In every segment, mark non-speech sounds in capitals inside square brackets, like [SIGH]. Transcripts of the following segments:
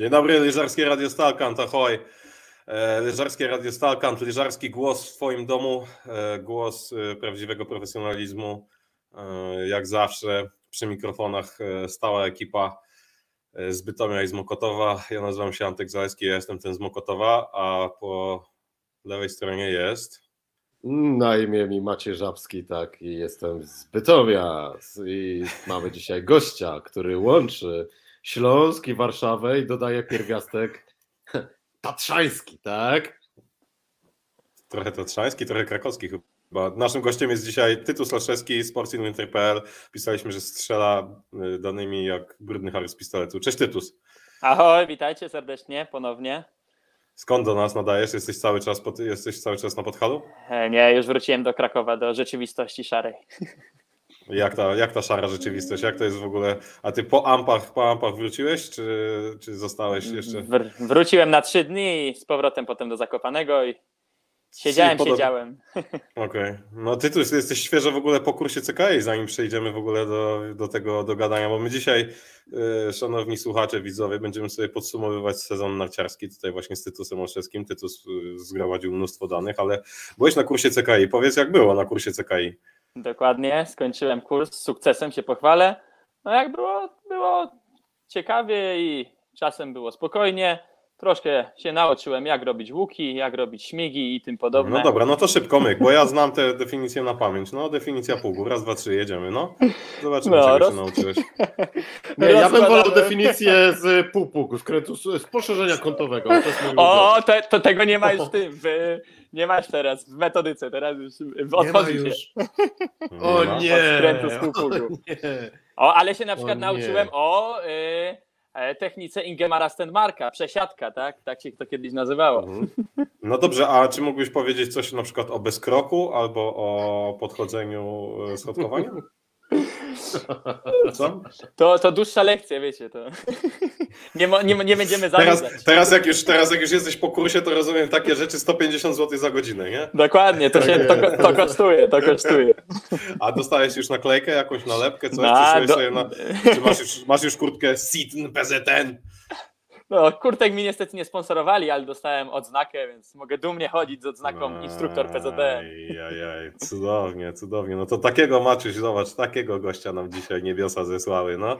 Dzień dobry, Lyżarskie Radio Stalkant, ahoj. E, Lyżarskie Radio Stalkant, lyżarski głos w Twoim domu, e, głos e, prawdziwego profesjonalizmu. Jak zawsze przy mikrofonach stała ekipa z Bytomia i z Mokotowa. Ja nazywam się Antek Zaleski, ja jestem ten z Mokotowa, a po lewej stronie jest... Na imię mi Maciej Żabski, tak, i jestem z Bytomia i mamy dzisiaj gościa, który łączy Śląsk i Warszawę i dodaje pierwiastek [LAUGHS] tatrzański, tak? Trochę tatrzański, trochę krakowski chyba. Naszym gościem jest dzisiaj Tytus Laszewski, sportsinwinter.pl. Pisaliśmy, że strzela y, danymi jak brudny Harry z pistoletu. Cześć Tytus. Ahoj, witajcie serdecznie ponownie. Skąd do nas nadajesz? Jesteś cały czas, pod, jesteś cały czas na Podhalu? E, nie, już wróciłem do Krakowa, do rzeczywistości szarej. [LAUGHS] Jak ta, jak ta szara rzeczywistość? Jak to jest w ogóle? A ty po ampach, po ampach wróciłeś, czy, czy zostałeś jeszcze? Wr wróciłem na trzy dni i z powrotem potem do Zakopanego i siedziałem, Podob... siedziałem. Okej. Okay. No ty tu jesteś świeżo w ogóle po kursie CKI, zanim przejdziemy w ogóle do, do tego do gadania, bo my dzisiaj, yy, szanowni słuchacze, widzowie, będziemy sobie podsumowywać sezon narciarski tutaj właśnie z Tytusem Olszewskim. Tytus yy, zgromadził mnóstwo danych, ale byłeś na kursie CKI. Powiedz, jak było na kursie CKI? Dokładnie, skończyłem kurs z sukcesem, się pochwalę. No jak było, było ciekawie i czasem było spokojnie. Troszkę się nauczyłem, jak robić łuki, jak robić śmigi i tym podobne. No dobra, no to szybko myk, bo ja znam te definicje na pamięć. No, definicja pługu, raz, dwa, trzy, jedziemy, no. Zobaczymy, no, czego roz... się nauczyłeś. [LAUGHS] Nie, ja bym wolał definicję z półpługu, z, z poszerzenia kątowego. o, te, to tego nie ma już w tym, w, nie masz teraz w metodyce, teraz już odchodzi już. się. O nie! Od skrętu z półpługu. O, ale się na przykład o nauczyłem o... Y E, technice Ingemara Stenmarka, przesiadka, tak? Tak się to kiedyś nazywało. Mhm. No dobrze, a czy mógłbyś powiedzieć coś na przykład o bezkroku albo o podchodzeniu e, schodkowaniu? [LAUGHS] Co? To, to dłuższa lekcja, wiecie, to nie, nie, nie będziemy. Teraz, teraz, jak już, teraz jak już jesteś po kursie, to rozumiem takie rzeczy 150 zł za godzinę, nie? Dokładnie, to, się, to, to kosztuje, to kosztuje. A dostałeś już naklejkę, jakąś nalepkę, coś? Do... na, czy masz już, masz już kurtkę Sitn PZN? No, kurtek mi niestety nie sponsorowali, ale dostałem odznakę, więc mogę dumnie chodzić z odznaką instruktor PZD. Ajajaj, cudownie, cudownie. No to takiego Maciuś, zobacz, takiego gościa nam dzisiaj niebiosa zesłały, no.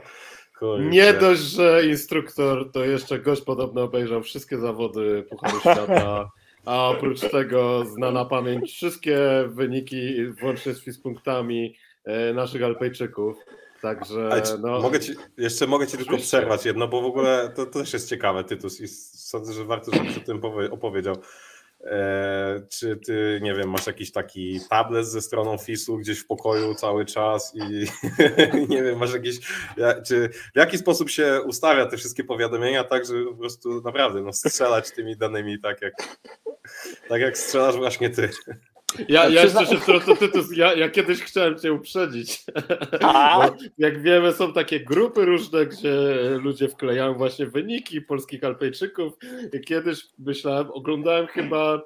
Kurczę. Nie dość, że instruktor, to jeszcze gość podobno obejrzał wszystkie zawody Pucharu [LAUGHS] Świata, a oprócz tego zna na pamięć wszystkie wyniki, włącznie z punktami e, naszych Alpejczyków. Także no, mogę ci, jeszcze mogę ci tylko przerwać jedno, bo w ogóle to, to też jest ciekawe, Tytus, i sądzę, że warto, żebyś o tym opowiedział. E, czy ty, nie wiem, masz jakiś taki tablet ze stroną FIS-u gdzieś w pokoju cały czas i [LAUGHS] nie wiem, masz jakiś, czy w jaki sposób się ustawia te wszystkie powiadomienia tak, żeby po prostu naprawdę no, strzelać tymi danymi tak jak, tak jak strzelasz właśnie ty. Ja, ja jeszcze się wtrącę, Tytus, ja, ja kiedyś chciałem cię uprzedzić. [LAUGHS] jak wiemy, są takie grupy różne, gdzie ludzie wklejają właśnie wyniki polskich Alpejczyków. I kiedyś myślałem, oglądałem chyba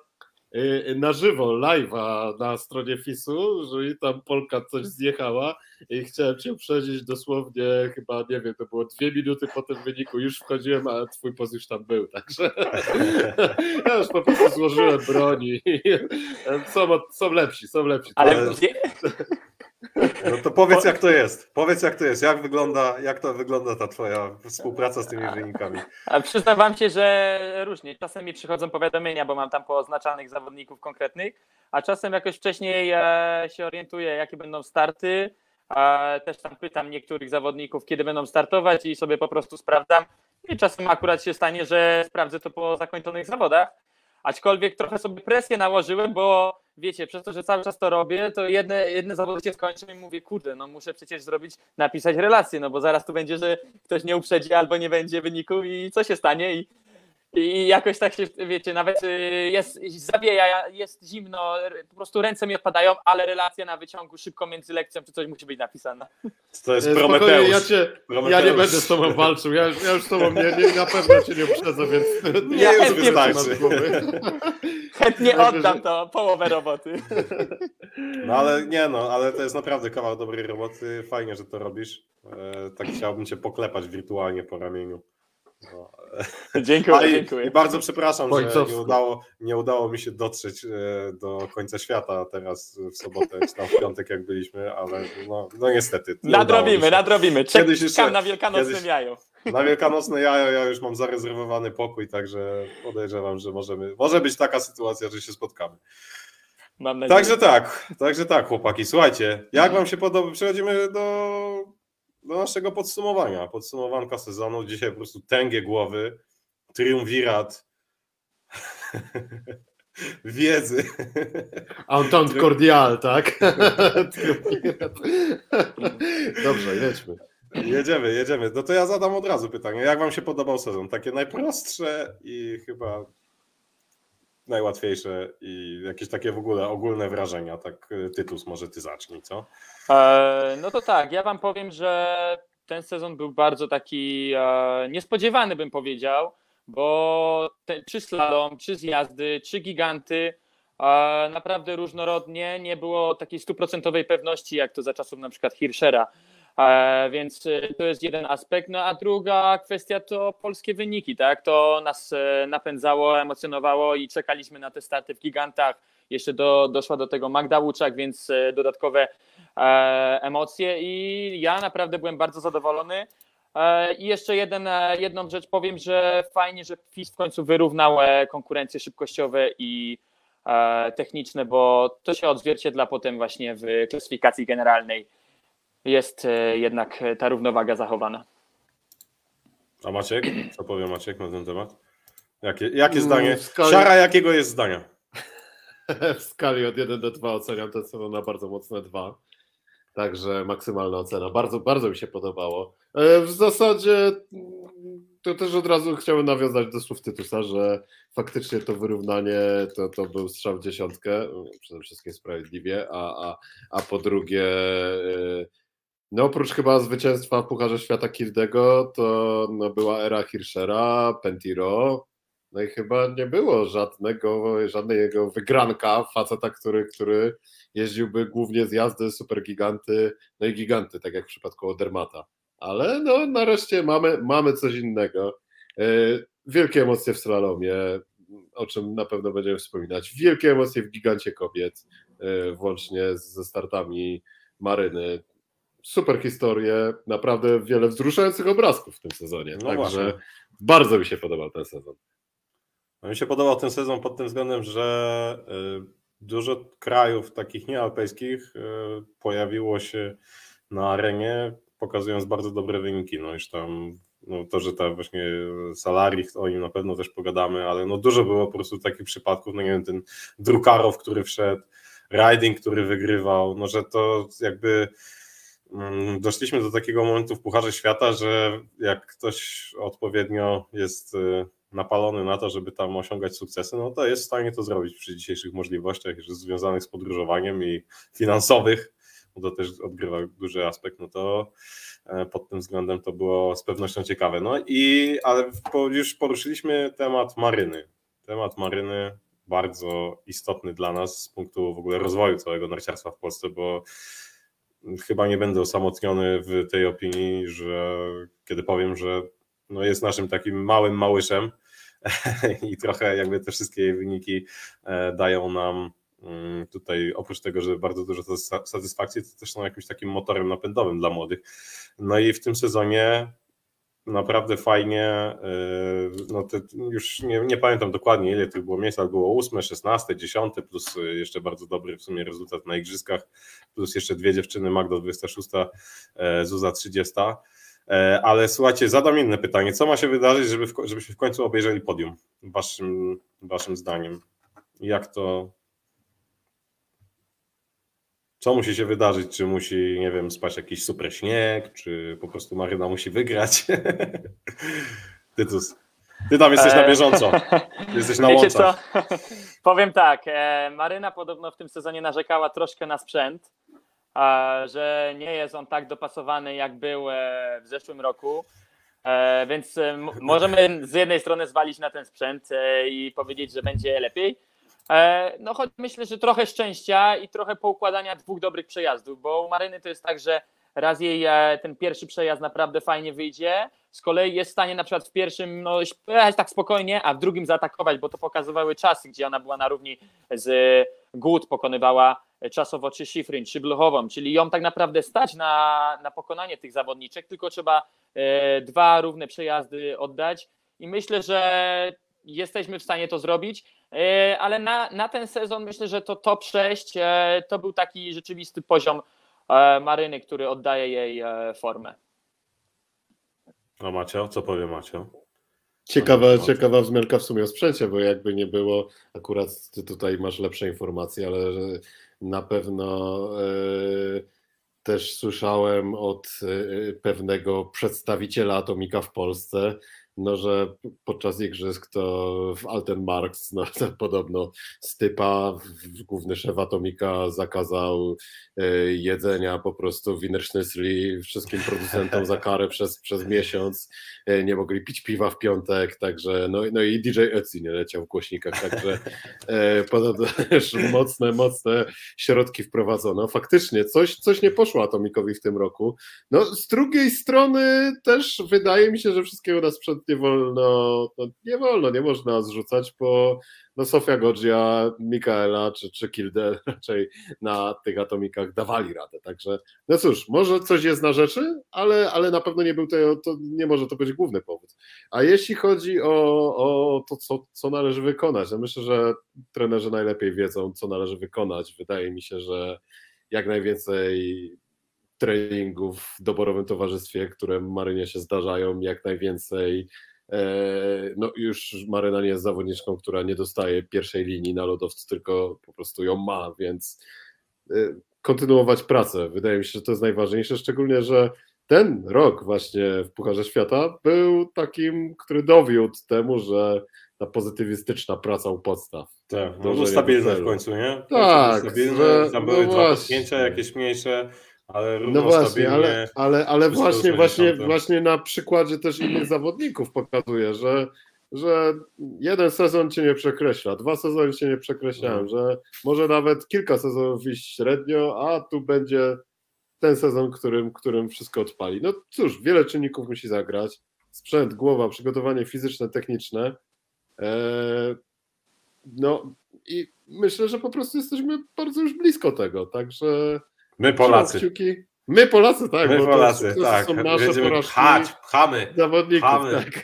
na żywo, live'a na stronie FIS-u, że tam Polka coś zjechała i chciałem cię uprzedzić dosłownie chyba, nie wiem, to było dwie minuty po tym wyniku, już wchodziłem, a twój poz już tam był, także [LAUGHS] ja już po prostu złożyłem broni. [LAUGHS] Są, są lepsi, są lepsi. Ale, no to powiedz jak to jest. Powiedz jak to jest. Jak wygląda, jak to wygląda ta twoja współpraca z tymi wynikami? A przyznam wam się, że różnie. Czasem mi przychodzą powiadomienia, bo mam tam pooznaczanych zawodników konkretnych, a czasem jakoś wcześniej e, się orientuję, jakie będą starty. Też tam pytam niektórych zawodników, kiedy będą startować i sobie po prostu sprawdzam. I czasem akurat się stanie, że sprawdzę to po zakończonych zawodach. Aczkolwiek trochę sobie presję nałożyłem, bo wiecie, przez to, że cały czas to robię, to jedne, jedne zawody się skończą i mówię, kurde, no muszę przecież zrobić, napisać relację, no bo zaraz tu będzie, że ktoś nie uprzedzi albo nie będzie wyniku i co się stanie? I i jakoś tak się, wiecie, nawet y, jest zawieja, jest zimno, po prostu ręce mi odpadają, ale relacja na wyciągu szybko między lekcją czy coś musi być napisana. To jest Prometeusz. Ja, cię, ja nie będę z tobą walczył, ja, ja już z tobą nie, nie, na pewno cię nie uprzedzę, więc nie ja już wystarczy. Chętnie oddam to, połowę roboty. No ale nie no, ale to jest naprawdę kawał dobrej roboty, fajnie, że to robisz. E, tak chciałbym cię poklepać wirtualnie po ramieniu. No. [LAUGHS] Dziękuję, A i, dziękuję. I bardzo przepraszam, że nie udało, nie udało mi się dotrzeć e, do końca świata teraz w sobotę, czy tam w piątek jak byliśmy, ale no, no niestety. Nadrobimy, nadrobimy. Kiedyś Czekam jeszcze- na wielkanocnym kiedyś- jaju. Na wielkanocne jajo ja już mam zarezerwowany pokój, także podejrzewam, że możemy, może być taka sytuacja, że się spotkamy. Mam nadzieję. Także tak, także tak, chłopaki. Słuchajcie, jak wam się podoba? Przechodzimy do, do naszego podsumowania. Podsumowanka sezonu. Dzisiaj po prostu tęgie głowy, triumvirat [LAUGHS] wiedzy. Entente cordial, tak? [LAUGHS] Dobrze, jedźmy. Jedziemy, jedziemy. No to ja zadam od razu pytanie. Jak wam się podobał sezon? Takie najprostsze i chyba najłatwiejsze i jakieś takie w ogóle ogólne wrażenia. Tak, y, Tytus, może ty zacznij, co? E, no to tak, ja wam powiem, że ten sezon był bardzo taki e, niespodziewany, bym powiedział, bo te, czy slalom, czy zjazdy, czy giganty, e, naprawdę różnorodnie, nie było takiej stuprocentowej pewności, jak to za czasów na przykład Hirschera. Więc to jest jeden aspekt. No a druga kwestia to polskie wyniki, tak? To nas napędzało, emocjonowało i czekaliśmy na te starty w gigantach. Jeszcze do, doszła do tego Magda Łuczak, więc dodatkowe emocje i ja naprawdę byłem bardzo zadowolony. E, I jeszcze jeden, e, jedną rzecz powiem, że fajnie, że FIS w końcu wyrównał e, konkurencje szybkościowe i e, techniczne, bo to się odzwierciedla potem właśnie w klasyfikacji generalnej. Jest e, jednak e, ta równowaga zachowana. A Maciek? Co powie Maciek na ten temat? Jakie, jakie Mm, zdanie? skali- Szara jakiego jest zdania? [LAUGHS] W skali od 1 do 2 oceniam ten sezon na bardzo mocne 2. Także maksymalna ocena. Bardzo, bardzo mi się podobało. E, W zasadzie mm, to też od razu chciałem nawiązać do słów Tytusa, że faktycznie to wyrównanie to, to był strzał w dziesiątkę, przede wszystkim sprawiedliwie, a, a, a po drugie e, no oprócz chyba zwycięstwa w Pucharze Świata Kildego, to no, była era Hirschera, Pentiro, no i chyba nie było żadnego, żadnej jego wygranka, faceta, który, który jeździłby głównie z jazdy, supergiganty, no i giganty, tak jak w przypadku Odermata. Ale no nareszcie mamy, mamy coś innego. E, Wielkie emocje w slalomie, o czym na pewno będziemy wspominać. Wielkie emocje w gigancie kobiet, e, włącznie ze startami Maryny. Super historie, naprawdę wiele wzruszających obrazków w tym sezonie. No Także właśnie. bardzo mi się podobał ten sezon. No mi się podobał ten sezon pod tym względem, że y, dużo krajów takich niealpejskich y, pojawiło się na arenie, pokazując bardzo dobre wyniki. No już tam no to, że ta właśnie Salaris, o nim na pewno też pogadamy, ale no dużo było po prostu takich przypadków, no nie wiem, ten Drukarow, który wszedł, Riding, który wygrywał, no że to jakby mm, doszliśmy do takiego momentu w Pucharze Świata, że jak ktoś odpowiednio jest y, napalony na to, żeby tam osiągać sukcesy, no to jest w stanie to zrobić przy dzisiejszych możliwościach związanych z podróżowaniem i finansowych, bo to też odgrywa duży aspekt, no to e, pod tym względem to było z pewnością ciekawe. No i ale już poruszyliśmy temat maryny. Temat maryny bardzo istotny dla nas z punktu w ogóle rozwoju całego narciarstwa w Polsce, bo chyba nie będę osamotniony w tej opinii, że kiedy powiem, że no jest naszym takim małym małyszem [LAUGHS] i trochę jakby te wszystkie wyniki e, dają nam mm, tutaj oprócz tego, że bardzo dużo sat- satysfakcji, to też są jakimś takim motorem napędowym dla młodych. No i w tym sezonie naprawdę fajnie, yy, no te, już nie, nie pamiętam dokładnie ile tych było miejsc, ale było 8, 16, 10, plus y, jeszcze bardzo dobry w sumie rezultat na igrzyskach, plus jeszcze dwie dziewczyny, Magda 26, e, Zuza 30. E, Ale słuchajcie, zadam inne pytanie. Co ma się wydarzyć, żeby w, żebyśmy w końcu obejrzeli podium? Waszym, waszym zdaniem. Jak to. Co musi się wydarzyć? Czy musi, nie wiem, spać jakiś super śnieg, czy po prostu Maryna musi wygrać? [LAUGHS] Tytus. Ty tam jesteś na E, bieżąco. [LAUGHS] Jesteś na Wiecie łączach. co? [LAUGHS] Powiem tak, e, Maryna podobno w tym sezonie narzekała troszkę na sprzęt, że nie jest on tak dopasowany jak był e, w zeszłym roku. E, Więc e, możemy z jednej strony zwalić na ten sprzęt i powiedzieć, że będzie lepiej. No choć myślę, że trochę szczęścia i trochę poukładania dwóch dobrych przejazdów, bo u Maryny to jest tak, że raz jej ten pierwszy przejazd naprawdę fajnie wyjdzie, z kolei jest w stanie na przykład w pierwszym no, jechać tak spokojnie, a w drugim zaatakować, bo to pokazywały czasy, gdzie ona była na równi z Gut, pokonywała czasowo czy czy Bluchową, czyli ją tak naprawdę stać na, na pokonanie tych zawodniczek, tylko trzeba e, dwa równe przejazdy oddać i myślę, że jesteśmy w stanie to zrobić, e, ale na, na ten sezon myślę, że to top 6 e, to był taki rzeczywisty poziom e, Maryny, który oddaje jej e, formę. No Macio, co powie Macio? Ciekawa, ciekawa wzmianka w sumie o sprzęcie, bo jakby nie było, akurat ty tutaj masz lepsze informacje, ale na pewno e, też słyszałem od e, pewnego przedstawiciela Atomika w Polsce, no, że podczas igrzysk to w Altenmarks no, [LAUGHS] podobno Stypa, główny szef Atomika, zakazał e, jedzenia po prostu Wienerschnitzel wszystkim producentom za karę przez, przez miesiąc. E, Nie mogli pić piwa w piątek, także no, no i DJ Etsy nie leciał w głośnikach, także e, podobno mocne, mocne środki wprowadzono. Faktycznie coś, coś nie poszło Atomikowi w tym roku. No z drugiej strony też wydaje mi się, że wszystkiego na sprzęt nie wolno, no, nie wolno, nie można zrzucać, bo no Sofia Godzia, Mikaela czy, czy Kilde [LAUGHS] raczej na tych atomikach dawali radę, także no cóż, może coś jest na rzeczy, ale, ale na pewno nie był to, to nie może to być główny powód. A jeśli chodzi o, o to, co, co należy wykonać, no myślę, że trenerzy najlepiej wiedzą, co należy wykonać. Wydaje mi się, że jak najwięcej treningów w doborowym towarzystwie, które Marynie się zdarzają, jak najwięcej. e, No już Maryna nie jest zawodniczką, która nie dostaje pierwszej linii na lodowcu, tylko po prostu ją ma, więc e, kontynuować pracę. Wydaje mi się, że to jest najważniejsze, szczególnie, że ten rok właśnie w Pucharze Świata był takim, który dowiódł temu, że ta pozytywistyczna praca u podstaw. Tak, no do stabilny w końcu, nie? Tak, stabilny, że- tam no były dwa właśnie. potknięcia jakieś mniejsze, ale równo No właśnie, ale, ale, ale właśnie, właśnie, 60. właśnie na przykładzie też innych zawodników pokazuje, że, że jeden sezon cię nie przekreśla, dwa sezony cię nie przekreślają, Mhm. że może nawet kilka sezonów iść średnio, a tu będzie ten sezon, którym, którym wszystko odpali. No cóż, wiele czynników musi zagrać. Sprzęt, głowa, przygotowanie fizyczne, techniczne. Eee, no i myślę, że po prostu jesteśmy bardzo już blisko tego, także My Polacy. My Polacy, tak. my bo to- Polacy, to tak. są nasze Będziemy porażki pchać, pchamy. zawodników. pchamy. Tak.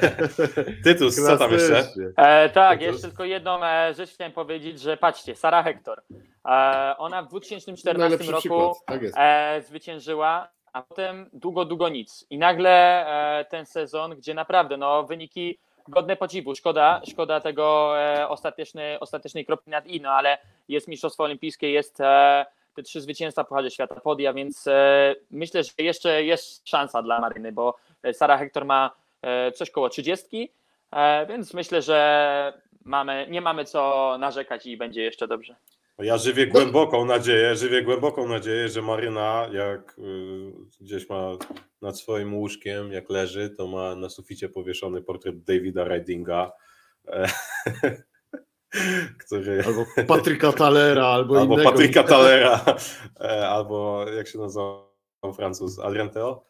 [LAUGHS] Tytus, co tam jeszcze? E, tak, jest- jeszcze tylko jedną e, rzecz chciałem powiedzieć, że patrzcie, Sara Hector. E, ona w 2014 Najlepszy roku. Tak e, zwyciężyła, a potem długo, długo nic. I nagle e, ten sezon, gdzie naprawdę no, wyniki godne podziwu. Szkoda, szkoda tego e, ostatecznej, ostatecznej kropki nad i, no ale jest Mistrzostwo Olimpijskie, jest e, te trzy zwycięstwa Pucharze Świata podia, więc e, myślę, że jeszcze jest szansa dla Maryny, bo Sara Hector ma e, coś koło 30, e, więc myślę, że mamy, nie mamy co narzekać i będzie jeszcze dobrze. Ja żywię głęboką nadzieję, żywię głęboką nadzieję, że Maryna, jak y, gdzieś ma nad swoim łóżkiem, jak leży, to ma na suficie powieszony portret Davida Ridinga, e, [LAUGHS] który, Albo Patryka Talera, albo, albo innego. Patryka Talera, e, albo jak się nazywa Francuz, Adrien Theo?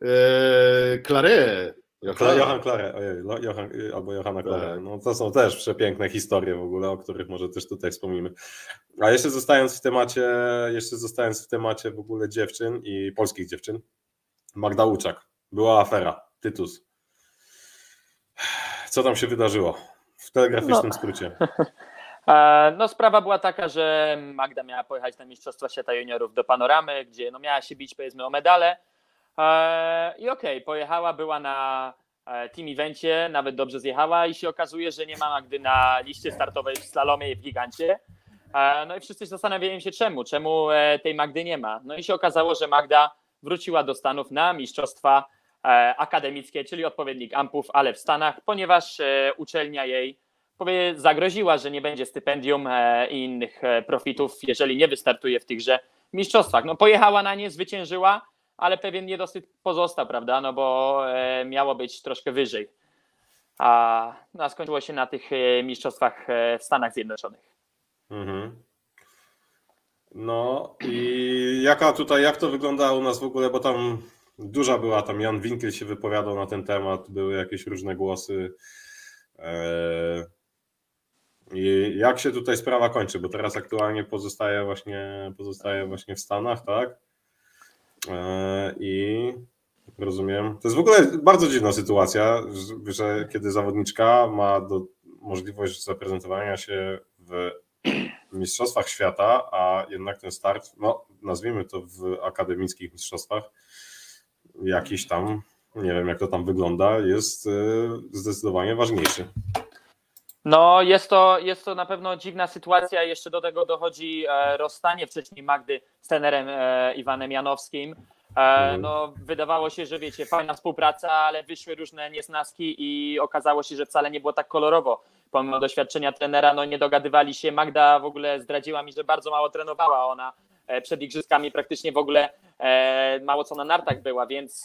Eee, Claret. Johan, Johan Clare, ojej, Johan, albo Johanna Clare. Tak. No, to są też przepiękne historie w ogóle, o których może też tutaj wspomnimy. A jeszcze zostając w temacie, jeszcze zostając w temacie w ogóle dziewczyn i polskich dziewczyn, Magda Łuczak. Była afera, Tytus. Co tam się wydarzyło? W telegraficznym No. skrócie. [LAUGHS] E, No, sprawa była taka, że Magda miała pojechać na Mistrzostwa Świata Juniorów do Panoramy, gdzie no, miała się bić powiedzmy o medale. E, I okej, pojechała, była na e, team evencie, nawet dobrze zjechała i się okazuje, że nie ma Magdy na liście startowej w slalomie i w gigancie. No i wszyscy zastanawiają się czemu, czemu tej Magdy nie ma. No i się okazało, że Magda wróciła do Stanów na Mistrzostwa Akademickie, czyli odpowiednik AMPów, ale w Stanach, ponieważ e, uczelnia jej zagroziła, że nie będzie stypendium e, i innych e, profitów, jeżeli nie wystartuje w tychże mistrzostwach. No pojechała na nie, zwyciężyła, ale pewien niedosyt pozostał, prawda, no bo e, miało być troszkę wyżej. A, no, a skończyło się na tych e, mistrzostwach e, w Stanach Zjednoczonych. Mhm. No i jaka tutaj, jak to wygląda u nas w ogóle, bo tam duża była, tam Jan Winkel się wypowiadał na ten temat, były jakieś różne głosy. Eee, I jak się tutaj sprawa kończy, bo teraz aktualnie pozostaje właśnie, pozostaje właśnie w Stanach, tak? Eee, I rozumiem. To jest w ogóle bardzo dziwna sytuacja, że kiedy zawodniczka ma do, możliwość zaprezentowania się w mistrzostwach świata, a jednak ten start, no nazwijmy to w akademickich mistrzostwach, jakiś tam, nie wiem jak to tam wygląda, jest y, zdecydowanie ważniejszy. No, jest to, jest to na pewno dziwna sytuacja. Jeszcze do tego dochodzi e, rozstanie wcześniej Magdy z trenerem e, Iwanem Janowskim. E, no, wydawało się, że wiecie, fajna współpraca, ale wyszły różne niesnaski i okazało się, że wcale nie było tak kolorowo. Pomimo doświadczenia trenera, no nie dogadywali się. Magda w ogóle zdradziła mi, że bardzo mało trenowała ona przed igrzyskami, praktycznie w ogóle mało co na nartach była, więc,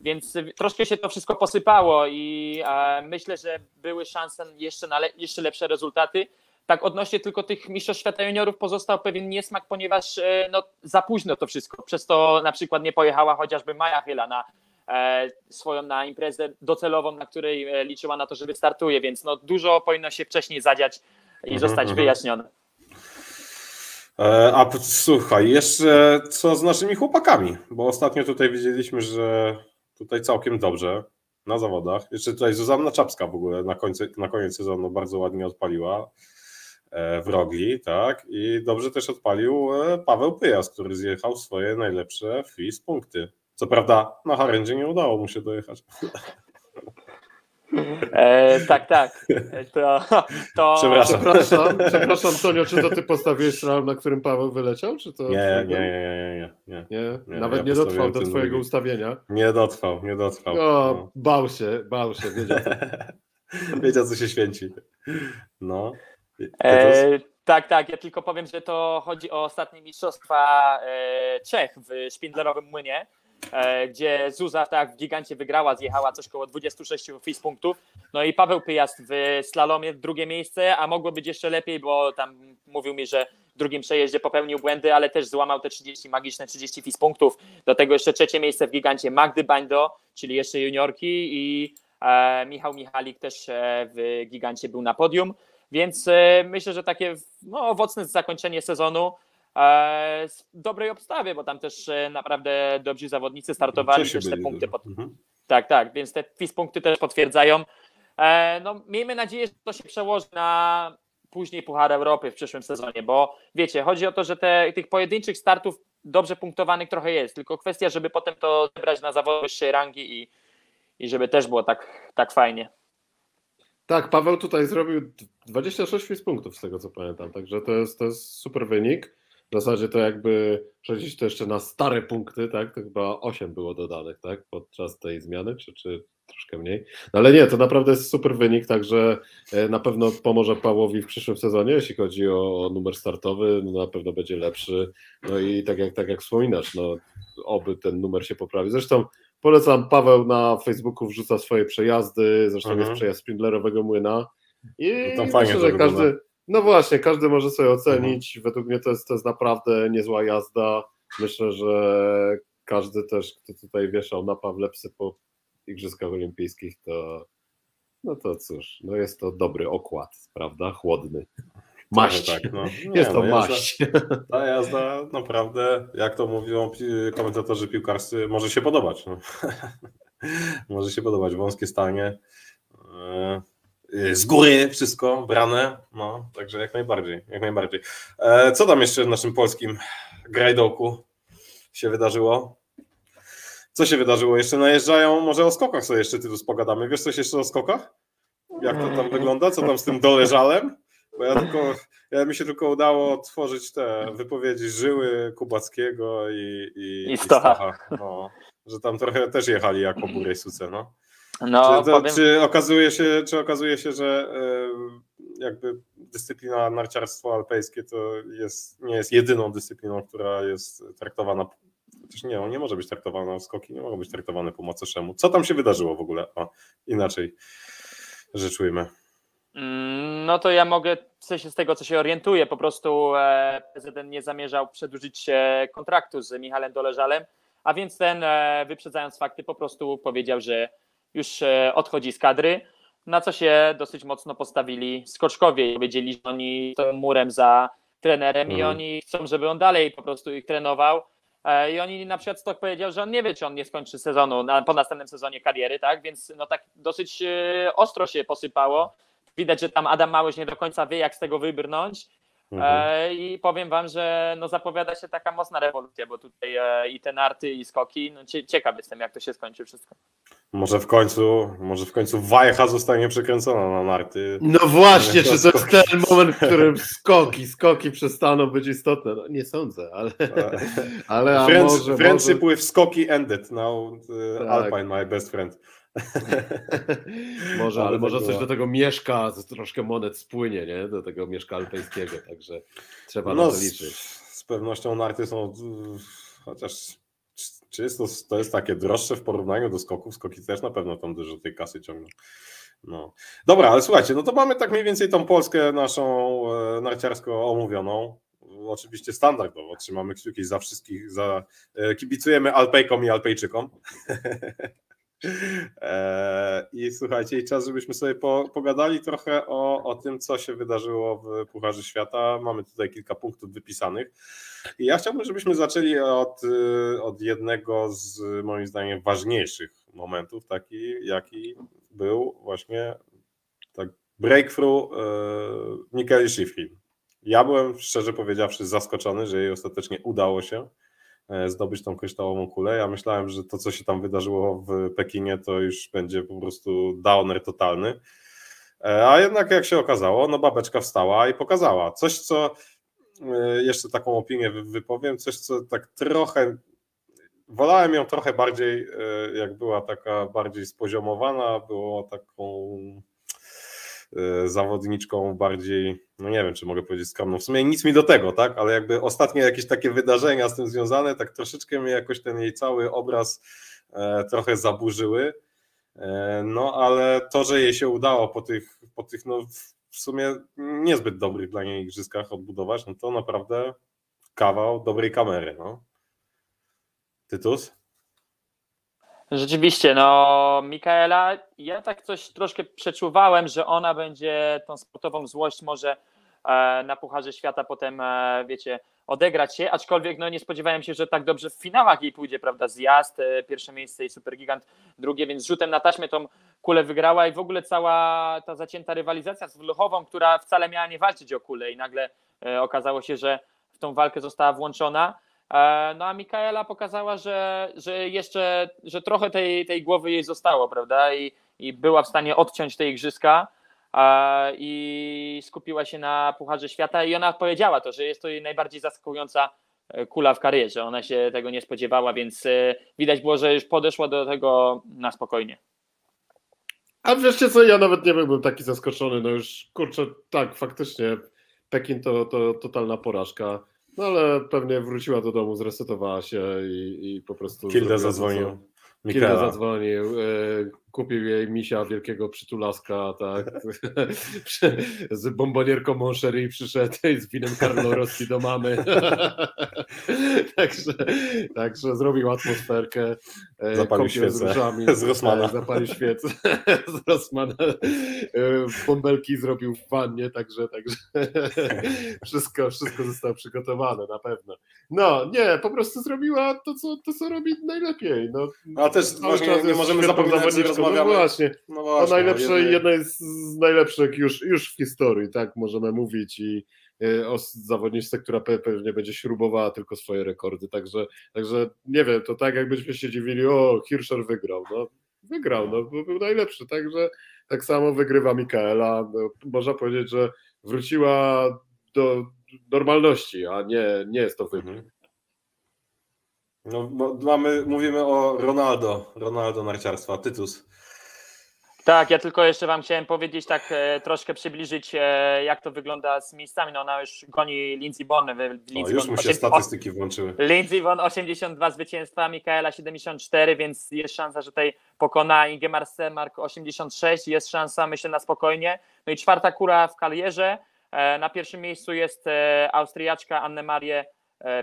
więc troszkę się to wszystko posypało i myślę, że były szanse jeszcze na le jeszcze lepsze rezultaty tak odnośnie tylko tych mistrzostw świata juniorów pozostał pewien niesmak, ponieważ e, no, za późno to wszystko. Przez to na przykład nie pojechała chociażby Maja Chyla na e, swoją na imprezę docelową, na której e, liczyła na to, że wystartuje, więc no, dużo powinno się wcześniej zadziać i mhm, zostać mhm. wyjaśnione. A słuchaj, jeszcze co z naszymi chłopakami? Bo ostatnio tutaj widzieliśmy, że tutaj całkiem dobrze na zawodach. Jeszcze tutaj Zuzanna Czapska w ogóle na, końcu, na koniec sezonu bardzo ładnie odpaliła. E, w Rogli, tak? I dobrze też odpalił e, Paweł Pyjas, który zjechał swoje najlepsze FIS punkty. Co prawda na Harendzie nie udało mu się dojechać. [LAUGHS] E, tak, tak. E, to, [LAUGHS] to... Przepraszam. przepraszam. Przepraszam, Tonio, czy to ty postawiłeś strzał, na którym Paweł wyleciał? Czy to nie, nie, nie, nie, nie, nie. Nawet ja nie dotrwał do twojego drugi. ustawienia. Nie dotrwał, nie dotrwał. O, no. Bał się, bał się, wiedział. [LAUGHS] wiedział, co się święci. No. E, tak, tak. Ja tylko powiem, że to chodzi o ostatnie mistrzostwa e, Czech w Szpindlerowym Młynie, gdzie Zuza tak w gigancie wygrała, zjechała coś koło 26 FIS punktów. No i Paweł Pyjast w slalomie drugie miejsce, a mogło być jeszcze lepiej, bo tam mówił mi, że w drugim przejeździe popełnił błędy, ale też złamał te 30 magiczne 30 FIS punktów. Do tego jeszcze trzecie miejsce w gigancie Magdy Bańdo, czyli jeszcze juniorki i e, Michał Michalik też e, w gigancie był na podium. Więc e, myślę, że takie no, owocne zakończenie sezonu e, dobrej obstawie, bo tam też e, naprawdę dobrzy zawodnicy startowali, też te punkty. Pod... Mhm. Tak, tak, więc te FIS punkty też potwierdzają. No, miejmy nadzieję, że to się przełoży na później Puchar Europy w przyszłym sezonie, bo wiecie, chodzi o to, że te, tych pojedynczych startów dobrze punktowanych trochę jest, tylko kwestia, żeby potem to zebrać na zawody wyższej rangi i, i żeby też było tak, tak fajnie. Tak, Paweł tutaj zrobił 26 punktów z tego co pamiętam, także to jest, to jest super wynik. W zasadzie to jakby przejść to jeszcze na stare punkty, tak? To chyba 8 było dodanych, tak? Podczas tej zmiany, czy, czy troszkę mniej. No ale nie, to naprawdę jest super wynik, także e, na pewno pomoże Pawłowi w przyszłym sezonie, jeśli chodzi o, o numer startowy, no na pewno będzie lepszy. No i tak jak, tak jak wspominasz, no oby ten numer się poprawi. Zresztą Polecam, Paweł na Facebooku wrzuca swoje przejazdy, zresztą mhm. jest przejazd Spindlerowego Młyna i no fajnie myślę, że każdy, no właśnie, każdy może sobie ocenić, mhm. według mnie to jest, to jest naprawdę niezła jazda, myślę, że każdy też, kto tutaj wieszał na Pawlepsy po Igrzyskach Olimpijskich, to no to cóż, no jest to dobry okład, prawda, chłodny. Maść. Tak, no. [LAUGHS] Nie, jest to no, maść. Jazda, ta jazda naprawdę, jak to mówią komentatorzy piłkarscy, może się podobać. No. [LAUGHS] może się podobać. Wąskie stanie. E, z góry wszystko brane, no, także jak najbardziej, jak najbardziej. E, co tam jeszcze w naszym polskim grajdołku się wydarzyło? Co się wydarzyło? Jeszcze najeżdżają, może o skokach sobie jeszcze tu pogadamy. Wiesz coś jeszcze o skokach? Jak to tam wygląda? Co tam z tym doleżalem? Bo ja tylko, ja mi się tylko udało tworzyć te wypowiedzi Żyły, Kubackiego i, i, I Stocha. no, że tam trochę też jechali jako Burej Suce, no. No, czy, powiem... czy, okazuje się, czy okazuje się, że jakby dyscyplina narciarstwo alpejskie to jest, nie jest jedyną dyscypliną, która jest traktowana, chociaż nie, nie może być traktowana, skoki nie mogą być traktowane po macoszemu. Co tam się wydarzyło w ogóle? O, inaczej rzecz ujmę. Mm, no to ja mogę, w sensie z tego co się orientuję, po prostu e, prezydent nie zamierzał przedłużyć kontraktu z Michałem Doleżalem, a więc ten, e, wyprzedzając fakty, po prostu powiedział, że już e, odchodzi z kadry, na co się dosyć mocno postawili Skoczkowie i powiedzieli, że oni stoją murem za trenerem i Mhm. oni chcą, żeby on dalej po prostu ich trenował. E, I oni na przykład Stok powiedział, że on nie wie, czy on nie skończy sezonu po następnym sezonie kariery, tak? Więc no tak dosyć e, ostro się posypało. Widać, że tam Adam Małysz nie do końca wie, jak z tego wybrnąć. Mhm. E, I powiem wam, że no zapowiada się taka mocna rewolucja, bo tutaj e, i te narty, i skoki. No cie, ciekaw jestem, jak to się skończy wszystko. Może w końcu, może w końcu wajcha zostanie przekręcona na narty. No właśnie, czy to jest ten moment, w którym [LAUGHS] skoki, skoki przestaną być istotne? No, nie sądzę, ale, [LAUGHS] ale a Friends, może, friendship może, with skoki ended. Now uh, Tak. Alpine, my best friend. [LAUGHS] może, ale może tak coś do tego mieszka, troszkę monet spłynie, nie? Do tego mieszka alpejskiego, także trzeba na No, to z, liczyć. z pewnością narty są, chociaż czy- czy jest to, to jest takie droższe w porównaniu do skoków? Skoki też na pewno tam dużo tej kasy ciągną. No. Dobra, ale słuchajcie, no to mamy tak mniej więcej tą Polskę naszą e, narciarsko omówioną. Oczywiście standardowo trzymamy kciuki za wszystkich, za e, kibicujemy Alpejkom i Alpejczykom. [LAUGHS] E, I słuchajcie, i czas, żebyśmy sobie po, pogadali trochę o, o tym, co się wydarzyło w Pucharze Świata. Mamy tutaj kilka punktów wypisanych. I ja chciałbym, żebyśmy zaczęli od, y, od jednego z moim zdaniem ważniejszych momentów, taki jaki był właśnie tak breakthrough e, Mikeli Schifrin. Ja byłem szczerze powiedziawszy zaskoczony, że jej ostatecznie udało się zdobyć tą kryształową kulę. Ja myślałem, że to, co się tam wydarzyło w Pekinie, to już będzie po prostu downer totalny. E, A jednak, jak się okazało, no babeczka wstała i pokazała coś, co e, jeszcze taką opinię wy- wypowiem, coś, co tak trochę. Wolałem ją trochę bardziej, e, jak była taka bardziej spoziomowana, było taką e, zawodniczką bardziej, no nie wiem, czy mogę powiedzieć skromną, w sumie nic mi do tego, tak, ale jakby ostatnie jakieś takie wydarzenia z tym związane, tak troszeczkę mnie jakoś ten jej cały obraz e, trochę zaburzyły, e, no ale to, że jej się udało po tych, po tych no w sumie niezbyt dobrych dla niej igrzyskach odbudować, no to naprawdę kawał dobrej kamery, no. Tytus? Rzeczywiście, no Mikaela, ja tak coś troszkę przeczuwałem, że ona będzie tą sportową złość może e, na Pucharze Świata potem, e, wiecie, odegrać się, aczkolwiek no nie spodziewałem się, że tak dobrze w finałach jej pójdzie, prawda, zjazd, e, pierwsze miejsce i Supergigant drugie, więc rzutem na taśmę tą kulę wygrała i w ogóle cała ta zacięta rywalizacja z Wluchową, która wcale miała nie walczyć o kulę i nagle okazało się, że w tą walkę została włączona. E, No a Mikaela pokazała, że, że jeszcze, że trochę tej, tej głowy jej zostało, prawda? I, I była w stanie odciąć te igrzyska e, i skupiła się na Pucharze Świata i ona powiedziała to, że jest to jej najbardziej zaskakująca e, kula w karierze. Ona się tego nie spodziewała, więc widać było, że już podeszła do tego na spokojnie. A wreszcie co, ja nawet nie byłbym taki zaskoczony, no już kurczę, tak, faktycznie Pekin to, to totalna porażka, no ale pewnie wróciła do domu, zresetowała się i, i po prostu... Kilda zadzwonił. Mikela. zadzwonił, e, kupił jej misia wielkiego przytulaska, tak, [LAUGHS] z bombonierką Moncherie przyszedł i z winem Carlo Rossi do mamy. [LAUGHS] także, także zrobił atmosferkę. e, Zapalił kąpiel z świecę różami, [LAUGHS] z Rossmana. tak, Zapalił świecę z Rossmana. E, Bąbelki zrobił w wannie, także, także wszystko, wszystko zostało przygotowane na pewno. No, nie, po prostu zrobiła to, co, to, co robi najlepiej. No, A też czas nie jest możemy zapominać. Rozmawiamy. No właśnie, No o właśnie, najlepszej, jednej- jednej z, najlepszych już, już w historii, tak możemy mówić i y, o zawodniczce, która pe, pewnie będzie śrubowała tylko swoje rekordy, także, także nie wiem, to tak jakbyśmy się dziwili, o Hirscher wygrał, no wygrał, no bo był najlepszy, także tak samo wygrywa Mikaela, no, można powiedzieć, że wróciła do normalności, a nie, nie jest to wybór. Mhm. No, bo mamy, mówimy o Ronaldo, Ronaldo narciarstwa, Tytus. Tak, ja tylko jeszcze Wam chciałem powiedzieć, tak e, troszkę przybliżyć, e, jak to wygląda z miejscami. No ona już goni Lindsey Bonn. O, już mu się statystyki włączyły. Lindsey Bonn 82 zwycięstwa, Mikaela 74, więc jest szansa, że tutaj pokona Ingemar Semark 86. Jest szansa, myślę, na spokojnie. No i czwarta kura w karierze. E, na pierwszym miejscu jest e, Austriaczka Anne-Marie E,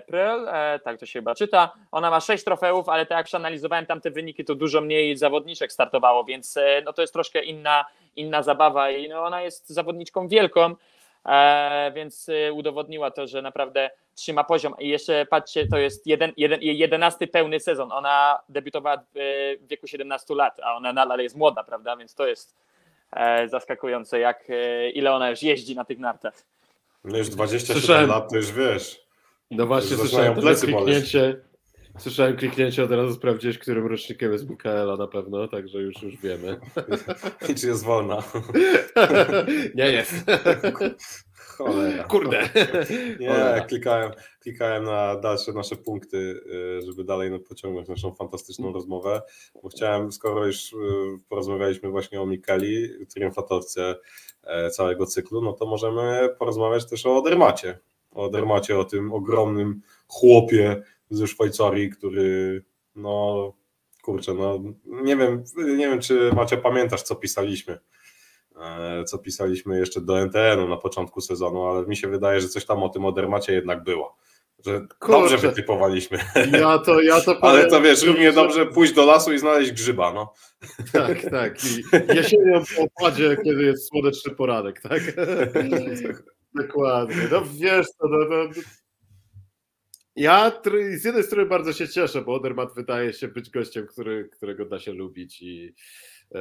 Pryl, e, tak to się chyba czyta. Ona ma sześć trofeów, ale tak jak przeanalizowałem tamte wyniki, to dużo mniej zawodniczek startowało, więc e, no to jest troszkę inna, inna zabawa i no ona jest zawodniczką wielką, więc udowodniła to, że naprawdę trzyma poziom. I jeszcze patrzcie, to jest jeden, jeden, jedenasty pełny sezon. Ona debiutowała w wieku 17 lat, a ona nadal jest młoda, prawda? Więc to jest zaskakujące, jak ile ona już jeździ na tych nartach. No już 27 lat, to już wiesz. No właśnie, słyszałem plecy kliknięcie. Słyszałem kliknięcie, od razu sprawdziłeś, którym rocznikiem jest Mikaela na pewno, także już, już wiemy. [LAUGHS] I czy jest wolna? [LAUGHS] Nie jest. Cholera. Kurde. [LAUGHS] Nie, klikałem, klikałem na dalsze nasze punkty, y, żeby dalej no, pociągnąć naszą fantastyczną rozmowę, bo chciałem, skoro już y, porozmawialiśmy właśnie o Mikeli, triumfatorce e, całego cyklu, no to możemy porozmawiać też o Dermacie o Dermacie, o tym ogromnym chłopie ze Szwajcarii, który no kurczę, no nie wiem, nie wiem czy Macie pamiętasz co pisaliśmy, e, co pisaliśmy jeszcze do NTN-u na początku sezonu, ale mi się wydaje, że coś tam o tym o Dermacie jednak było. Że Kurczę. dobrze wytypowaliśmy. Ja to, ja to [LAUGHS] Ale to wiesz, równie dobrze pójść do lasu i znaleźć grzyba, no. Tak, tak. I jesienią po opadzie, kiedy jest słoneczny poranek, tak? [LAUGHS] Dokładnie. No wiesz, to, no, no, ja z jednej strony bardzo się cieszę, bo Odermat wydaje się być gościem, który, którego da się lubić i e,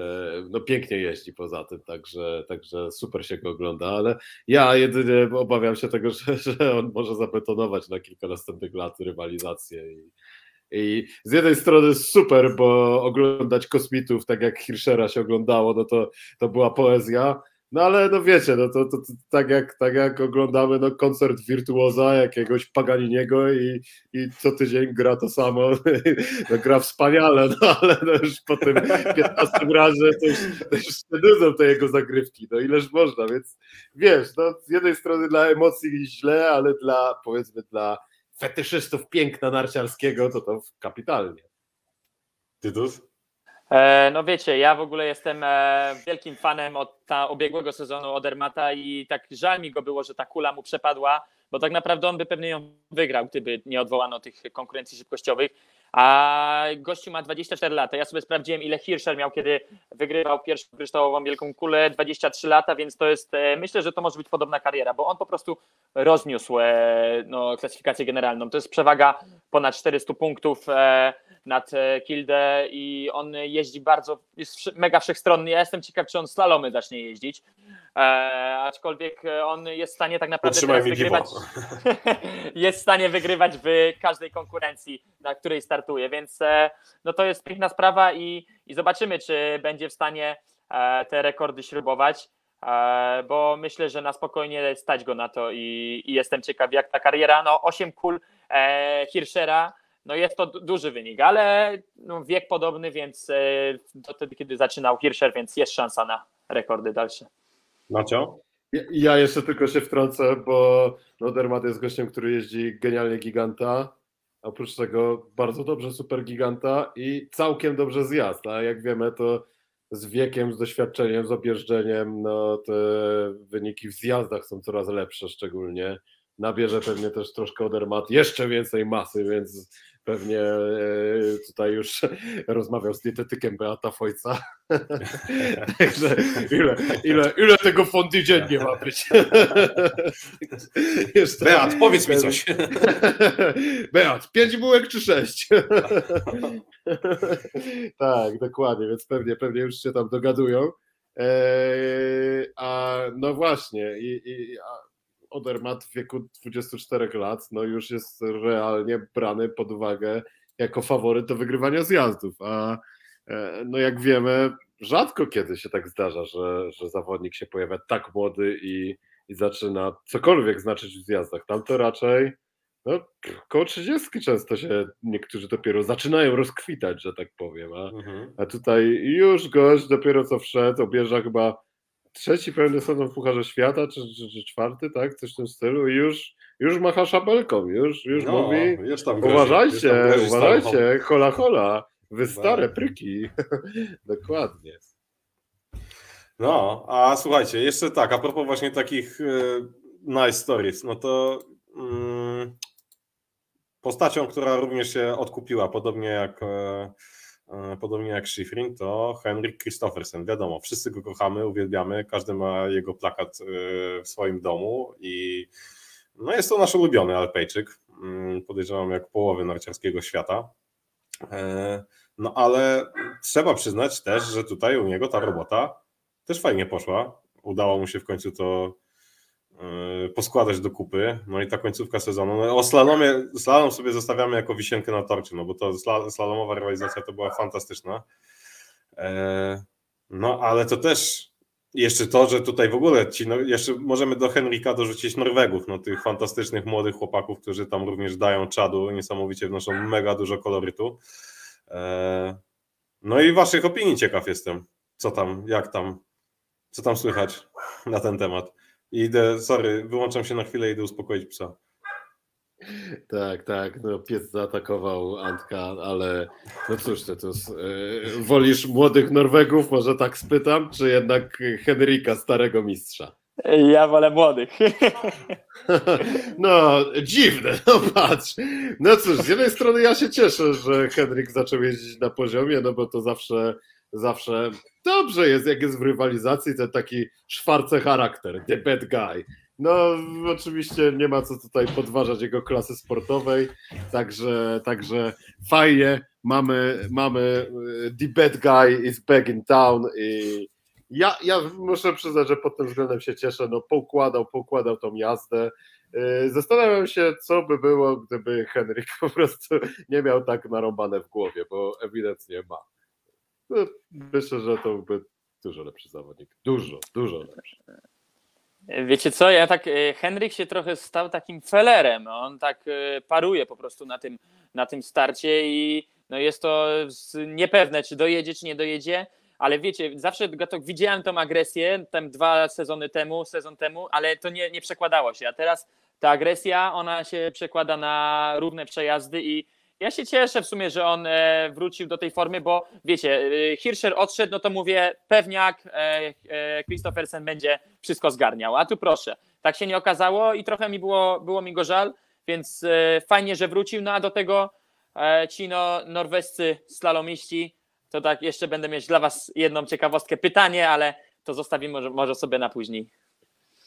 no pięknie jeździ poza tym, także, także super się go ogląda, ale ja jedynie obawiam się tego, że, że on może zabetonować na kilka następnych lat rywalizację i, i z jednej strony super, bo oglądać kosmitów, tak jak Hirschera się oglądało, no to, to była poezja, no ale no wiecie, no to, to, to, tak, jak, tak jak oglądamy no, koncert wirtuoza jakiegoś Paganiniego i, i co tydzień gra to samo, [LAUGHS] no, gra wspaniale, no ale no, już po tym 15 razie to już, to już nudzą te jego zagrywki, no ileż można, więc wiesz, no z jednej strony dla emocji źle, ale dla powiedzmy dla fetyszystów piękna narciarskiego to to kapitalnie. Tytus? E, no wiecie, ja w ogóle jestem e, wielkim fanem od ta obiegłego sezonu Odermata i tak żal mi go było, że ta kula mu przepadła, bo tak naprawdę on by pewnie ją wygrał, gdyby nie odwołano tych konkurencji szybkościowych. A gościu ma 24 lata. Ja sobie sprawdziłem, ile Hirscher miał, kiedy wygrywał pierwszą kryształową wielką kulę. 23 lata, więc to jest, e, myślę, że to może być podobna kariera, bo on po prostu rozniósł no, klasyfikację generalną. To jest przewaga ponad 400 punktów nad e, Kildę i on jeździ bardzo, jest mega wszechstronny. Ja jestem ciekaw, czy on slalomy zacznie jeździć, e, aczkolwiek on jest w stanie tak naprawdę teraz wygrywać, [LAUGHS] jest w stanie wygrywać w każdej konkurencji, na której startuje, więc e, no to jest piękna sprawa i, i zobaczymy, czy będzie w stanie e, te rekordy śrubować e, bo myślę, że na spokojnie stać go na to i, i jestem ciekaw, jak ta kariera, no 8 kul Hirschera, no jest to duży wynik, ale no wiek podobny, więc do wtedy, kiedy zaczynał Hirscher, więc jest szansa na rekordy dalsze. Macio? Ja jeszcze tylko się wtrącę, bo Nodermat jest gościem, który jeździ genialnie giganta. Oprócz tego bardzo dobrze super giganta i całkiem dobrze zjazd. A jak wiemy, to z wiekiem, z doświadczeniem, z objeżdżeniem, no te wyniki w zjazdach są coraz lepsze szczególnie. Nabierze pewnie też troszkę Odermat jeszcze więcej masy, więc pewnie e, tutaj już rozmawiał z dietetykiem Beata Fojca. [LAUGHS] Także ile, ile, ile tego fondy dziennie ma być? [LAUGHS] Jeszcze... Beat, powiedz mi coś. [LAUGHS] Beat, pięć bułek czy sześć? tak, dokładnie, więc pewnie, pewnie już się tam dogadują. Eee, a no właśnie, i, i a Odermat w wieku 24 lat no już jest realnie brany pod uwagę jako faworyt do wygrywania zjazdów, a e, no jak wiemy, rzadko kiedy się tak zdarza, że, że zawodnik się pojawia tak młody i, i zaczyna cokolwiek znaczyć w zjazdach. Tam to raczej no, koło 30 często się niektórzy dopiero zaczynają rozkwitać, że tak powiem, a, Mhm. a tutaj już gość dopiero co wszedł, obierza chyba trzeci pełny sezon w Pucharze Świata, czy, czy, czy czwarty, tak, coś w tym stylu. I już, już macha szabelką, już, już No, mówi, już tam uważajcie, tam uważajcie, hola hola, wy stare pryki, [LAUGHS] dokładnie. No, a słuchajcie, jeszcze tak, a propos właśnie takich e, nice stories, no to mm, postacią, która również się odkupiła, podobnie jak e, podobnie jak Schifrin, to Henrik Christoffersen. Wiadomo, wszyscy go kochamy, uwielbiamy, każdy ma jego plakat e, w swoim domu i no jest to nasz ulubiony Alpejczyk, mm, podejrzewam jak połowy narciarskiego świata. E, No ale trzeba przyznać też, że tutaj u niego ta robota też fajnie poszła. Udało mu się w końcu to poskładać do kupy. No i ta końcówka sezonu. No, o slalomie, slalom sobie zostawiamy jako wisienkę na torcie, no bo to sla- slalomowa rywalizacja to była fantastyczna. E, No ale to też jeszcze to, że tutaj w ogóle ci, no, jeszcze możemy do Henrika dorzucić Norwegów, no tych fantastycznych młodych chłopaków, którzy tam również dają czadu, niesamowicie wnoszą mega dużo kolorytu. E, No i waszych opinii ciekaw jestem. Co tam, jak tam, co tam słychać na ten temat. I idę, sorry, wyłączam się na chwilę i idę uspokoić psa. Tak, tak, no pies zaatakował Antka, ale no cóż, to, to jest, e, wolisz młodych Norwegów, może tak spytam, czy jednak Henryka, starego mistrza? Ja wolę młodych. [LAUGHS] No, dziwne, no patrz. No cóż, z jednej strony ja się cieszę, że Henryk zaczął jeździć na poziomie, no bo to zawsze, zawsze dobrze jest, jak jest w rywalizacji, to taki szwarce charakter, the bad guy. No, oczywiście nie ma co tutaj podważać jego klasy sportowej, także, także fajnie, mamy, mamy e, the bad guy is back in town i ja, ja muszę przyznać, że pod tym względem się cieszę, no poukładał, poukładał tą jazdę. Yy, Zastanawiam się, co by było, gdyby Henryk [LAUGHS] po prostu nie miał tak narąbane w głowie, bo ewidentnie ma. No, Myślę, że to byłby dużo lepszy zawodnik. Dużo, dużo lepszy. Wiecie co, ja tak, e, Henryk się trochę stał takim felerem, on tak e, paruje po prostu na tym, na tym starcie i no jest to niepewne, czy dojedzie, czy nie dojedzie, ale wiecie, zawsze to, widziałem tą agresję tam dwa sezony temu, sezon temu, ale to nie, nie przekładało się, a teraz ta agresja, ona się przekłada na równe przejazdy i ja się cieszę w sumie, że on e, wrócił do tej formy, bo wiecie, e, Hirscher odszedł, no to mówię, pewniak e, Christophersen będzie wszystko zgarniał, a tu proszę, tak się nie okazało i trochę mi było, było mi go żal, więc fajnie, że wrócił, no a do tego ci no, norwescy slalomiści, to tak jeszcze będę mieć dla was jedną ciekawostkę, pytanie, ale to zostawimy może, może sobie na później.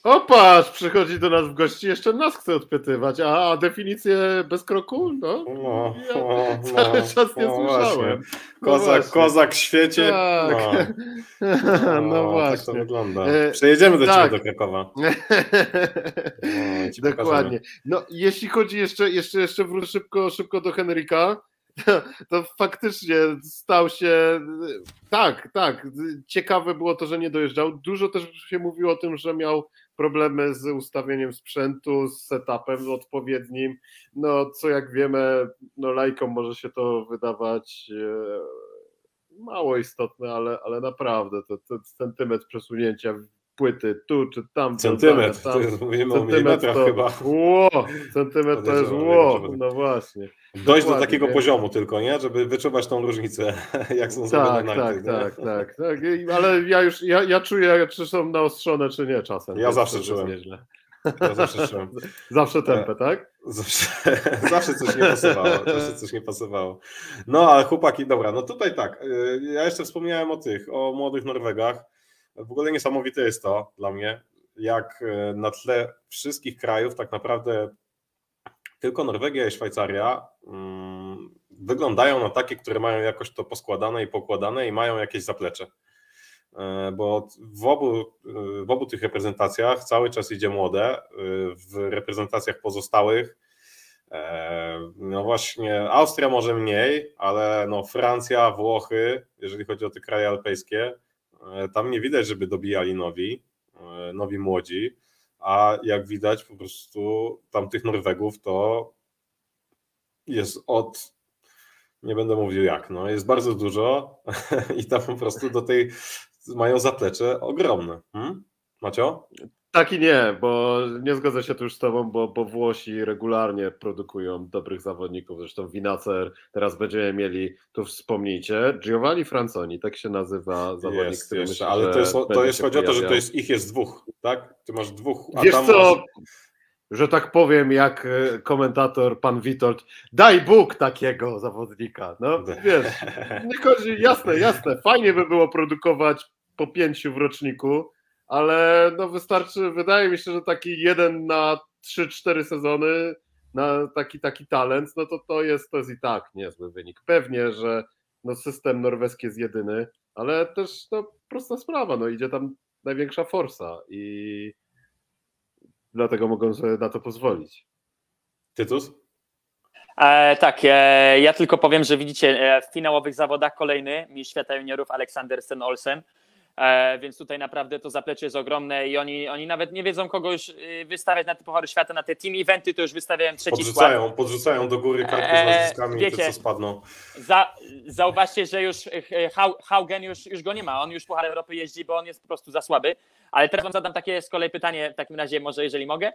O patrz, przychodzi do nas w gości, jeszcze nas chce odpytywać, a, a definicję bez kroku? No, No, ja no, [LAUGHS] cały no, czas nie no słyszałem. No Kozak, właśnie. kozak w świecie. Tak. [LAUGHS] No, No, tak to właśnie. wygląda. E, Przejedziemy do tak. ciebie do Krakowa. [LAUGHS] No. Dokładnie. No, jeśli chodzi jeszcze, jeszcze, jeszcze wróć szybko, szybko do Henryka, to faktycznie stał się. Tak, tak. Ciekawe było to, że nie dojeżdżał. Dużo też się mówiło o tym, że miał problemy z ustawieniem sprzętu, z setupem odpowiednim. No, co jak wiemy, no, lajkom może się to wydawać. E, Mało istotne, ale, ale naprawdę to, to centymetr przesunięcia płyty tu czy tam. Centymetr, tam, to jest, mówimy o Centymetr milimetrach to, chyba. Ło, centymetr to jest ło, no właśnie. Dojść do Dokładnie, takiego nie? poziomu tylko, nie? Żeby wyczuwać tą różnicę, [LAUGHS] jak są zrobione Tak, narty, tak, nie? tak, tak, tak. I- Ale ja już, ja, ja czuję, czy są naostrzone, czy nie czasem. Ja zawsze czułem. nieźle. Ja zawsze czułem. [LAUGHS] Zawsze tempę, tak? Zawsze, [LAUGHS] zawsze coś nie pasowało, zawsze coś nie pasowało. No ale chłopaki, dobra, no tutaj tak, y, ja jeszcze wspomniałem o tych, o młodych Norwegach. W ogóle niesamowite jest to dla mnie, jak y, na tle wszystkich krajów tak naprawdę tylko Norwegia i Szwajcaria mm, wyglądają na takie, które mają jakoś to poskładane i pokładane i mają jakieś zaplecze. E, Bo w obu, y, w obu tych reprezentacjach cały czas idzie młode. W reprezentacjach pozostałych e, no właśnie Austria może mniej, ale no Francja, Włochy, jeżeli chodzi o te kraje alpejskie, e, tam nie widać, żeby dobijali nowi, e, nowi młodzi, a jak widać po prostu tamtych Norwegów to jest od, nie będę mówił jak, no jest bardzo dużo [LAUGHS] i tam po prostu do tej mają zaplecze ogromne. Hmm? Macio? Tak i nie, bo nie zgodzę się tu już z tobą, bo, bo Włosi regularnie produkują dobrych zawodników. Zresztą Winacer teraz będziemy mieli, tu wspomnijcie, Giovanni Franconi, tak się nazywa zawodnik, jest, który jeszcze, myślę, ale to jest, to jest chodzi o to, że to jest ich jest dwóch, tak? Ty masz dwóch, a Wiesz tam co, masz, że tak powiem, jak e, komentator pan Witold, daj Bóg takiego zawodnika. No wiesz, nie chodzi, jasne, jasne, fajnie by było produkować po pięciu w roczniku, ale no wystarczy, wydaje mi się, że taki jeden na trzy, cztery sezony na taki taki talent, no to to jest, to jest i tak niezły wynik. Pewnie, że no system norweski jest jedyny, ale też no, prosta sprawa, no idzie tam największa forsa i dlatego mogą sobie na to pozwolić. Tytus? E, tak, e, ja tylko powiem, że widzicie e, w finałowych zawodach kolejny mistrz świata juniorów Aleksandersen Olsen, e, więc tutaj naprawdę to zaplecze jest ogromne i oni, oni nawet nie wiedzą kogo już y, wystawiać na te Puchary Świata, na te team eventy to już wystawiają trzeci skład. Podrzucają, podrzucają do góry kartki z Eee, nazwiskami, te wiecie. co spadną. Za, zauważcie, że już e, Hau- Haugen już, już go nie ma, on już Puchar Europy jeździ, bo on jest po prostu za słaby. Ale teraz wam zadam takie z kolei pytanie, w takim razie może jeżeli mogę.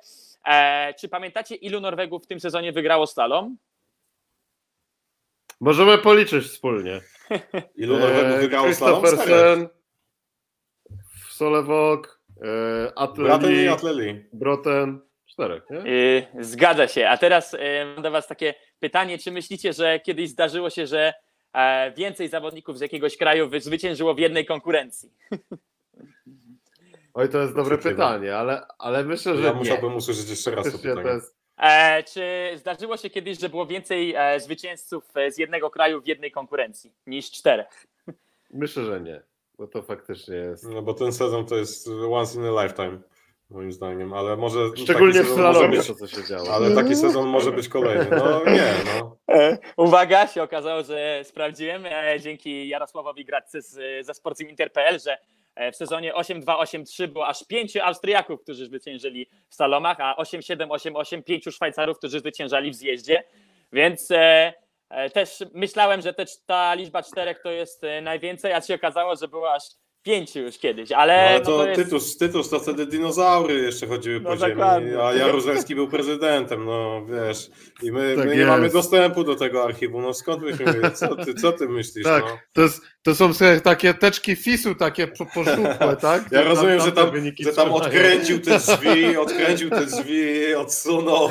E, czy pamiętacie ilu Norwegów w tym sezonie wygrało slalom? Możemy policzyć wspólnie. Ilu Norwegów wygrało slalom? Solewok, e, Atleli, Atleli. Broten, czterech, nie? Yy, zgadza się. A teraz yy, mam do Was takie pytanie, czy myślicie, że kiedyś zdarzyło się, że e, więcej zawodników z jakiegoś kraju wy- zwyciężyło w jednej konkurencji? Oj, to jest dobre pytanie, ale, ale myślę, że Ja nie. musiałbym usłyszeć jeszcze raz to pytanie. jest, E, czy zdarzyło się kiedyś, że było więcej e, zwycięzców e, z jednego kraju w jednej konkurencji niż czterech? myślę, że nie, bo to faktycznie jest. No bo ten sezon to jest once in a lifetime, moim zdaniem, ale może Szczególnie w slalomie to, co się działo. Ale taki sezon może być kolejny. No nie, no. E, Uwaga, się okazało, że sprawdziłem e, dzięki Jarosławowi Gradce z, ze Sportsim.pl, że e, w sezonie 8-2-8-3 było aż pięciu Austriaków, którzy zwyciężyli w salomach, a 8-7-8-8 pięciu Szwajcarów, którzy zwyciężali w zjeździe. Więc e, też myślałem, że te, ta liczba czterech to jest e, najwięcej, a się okazało, że było aż pięciu już kiedyś. Ale, No, ale no to, to jest... Tytus, Tytus to wtedy dinozaury jeszcze chodziły No po ziemi, dokładnie. a Jaruzelski był prezydentem, no wiesz. I my, Tak my nie mamy dostępu do tego archiwum, no skąd byśmy wiedzieli, co ty, co ty myślisz, Tak, no? to, jest, to są takie teczki FIS-u, takie po- poszukłe, [LAUGHS] tak? Ja rozumiem, że tam, wyniki że tam trzymają. odkręcił te [LAUGHS] drzwi, odkręcił te drzwi, odsunął.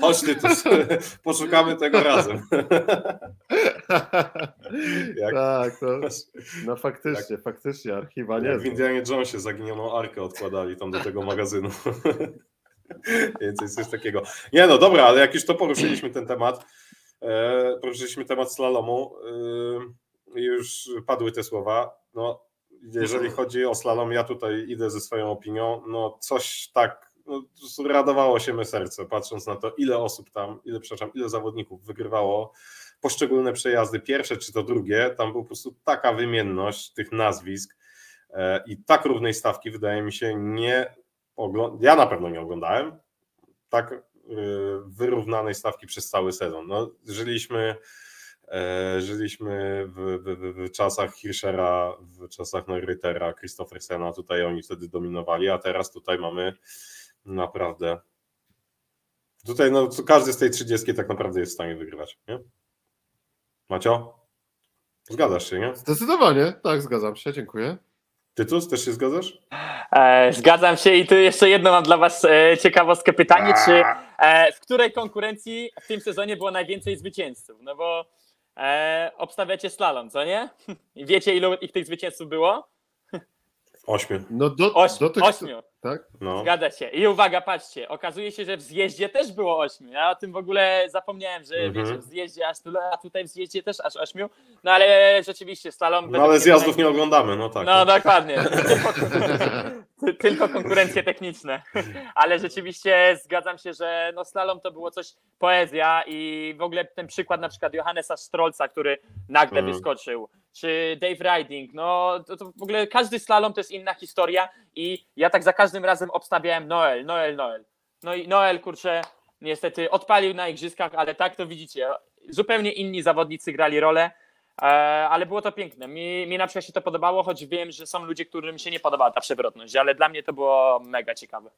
Chodź Tytus, [LAUGHS] poszukamy tego razem. Jak- Tak, to, no faktycznie, faktycznie, archiwa nie Jak w Indianie Jonesie zaginioną arkę odkładali tam do tego magazynu. Więc jest coś takiego. Nie no, dobra, ale jak już to poruszyliśmy ten temat, e, poruszyliśmy temat slalomu e, już padły te słowa, no jeżeli chodzi o slalom, ja tutaj idę ze swoją opinią, no coś tak no, radowało się me serce, patrząc na to, ile osób tam, ile, przepraszam, ile zawodników wygrywało poszczególne przejazdy, pierwsze czy to drugie, tam po prostu taka wymienność tych nazwisk e, i tak równej stawki wydaje mi się nie oglądałem, ja na pewno nie oglądałem tak e, wyrównanej stawki przez cały sezon. No, żyliśmy żyliśmy w, w, w, w czasach Hirschera, w czasach Neuritera, Christophersena, tutaj oni wtedy dominowali, a teraz tutaj mamy naprawdę tutaj no, każdy z tej 30 tak naprawdę jest w stanie wygrywać, nie? Macio? Zgadzasz się, nie? Zdecydowanie, tak, zgadzam się, dziękuję. Tytus, też się zgadzasz? E, zgadzam się i tu jeszcze jedno mam dla Was e, ciekawostkę pytanie, czy e, w której konkurencji w tym sezonie było najwięcej zwycięzców? No bo e, obstawiacie slalom, co nie? [LAUGHS] Wiecie ilu ich tych zwycięzców było? Ośmiu. No do, Oś, do tych, ośmiu. Tak? No. Zgadza się. I uwaga, patrzcie, okazuje się, że w zjeździe też było ośmiu. Ja o tym w ogóle zapomniałem, że Mhm. wiecie, w zjeździe aż tyle, a tutaj w zjeździe też aż ośmiu. No ale rzeczywiście slalom... no ale zjazdów nie oglądamy, no tak. No dokładnie. [LAUGHS] Tylko, tylko konkurencje techniczne. Ale rzeczywiście zgadzam się, że no slalom to było coś poezja i w ogóle ten przykład na przykład Johannesa Strolca, który nagle Mhm. wyskoczył, czy Dave Riding, no to, to w ogóle każdy slalom to jest inna historia i ja tak za każdym razem obstawiałem Noel, Noel, Noel. No i Noel, kurczę, niestety odpalił na igrzyskach, ale tak to widzicie. zupełnie inni zawodnicy grali rolę, e, ale było to piękne. Mi, mi na przykład się to podobało, choć wiem, że są ludzie, którym się nie podobała ta przewrotność, ale dla mnie to było mega ciekawe.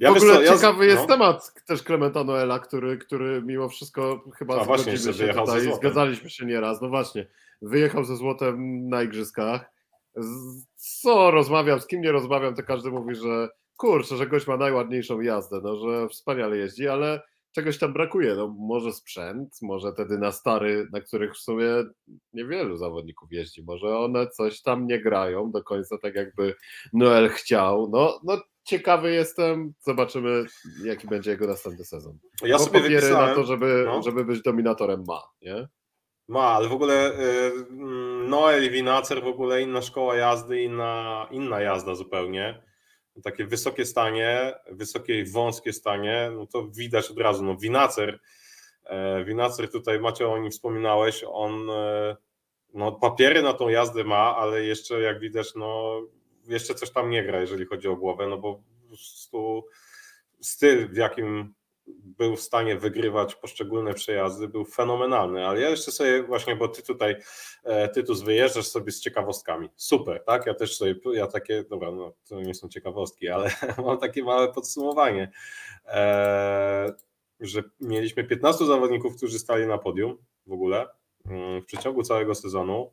Ja w ogóle co, ja ciekawy jest no. temat też Clementa Noela, który, który mimo wszystko chyba A właśnie, się tutaj i zgadzaliśmy się nieraz. No właśnie, wyjechał ze złotem na igrzyskach. Co rozmawiam, z kim nie rozmawiam, to każdy mówi, że kurczę, że gość ma najładniejszą jazdę, no, że wspaniale jeździ, ale czegoś tam brakuje. No, może sprzęt, może te dynastary, na których w sumie niewielu zawodników jeździ, może one coś tam nie grają do końca tak jakby Noel chciał. No, no ciekawy jestem, zobaczymy jaki będzie jego następny sezon. Ja Bo sobie wypisałem, na to, żeby, no. żeby być dominatorem ma, nie? Ma, ale w ogóle y, Noel i Winacer w ogóle inna szkoła jazdy, inna, inna jazda zupełnie takie wysokie stanie, wysokie i wąskie stanie, no to widać od razu, no Winacer, e, Winacer tutaj Macie o nim wspominałeś, on e, no papiery na tą jazdę ma, ale jeszcze jak widać, no jeszcze coś tam nie gra, jeżeli chodzi o głowę, no bo po prostu styl, w jakim był w stanie wygrywać poszczególne przejazdy, był fenomenalny, ale ja jeszcze sobie właśnie, bo ty tutaj, e, Tytus, wyjeżdżasz sobie z ciekawostkami. Super, tak? Ja też sobie, ja takie, dobra, no to nie są ciekawostki, ale [LAUGHS] mam takie małe podsumowanie, e, że mieliśmy 15 zawodników, którzy stali na podium w ogóle mm, w przeciągu całego sezonu.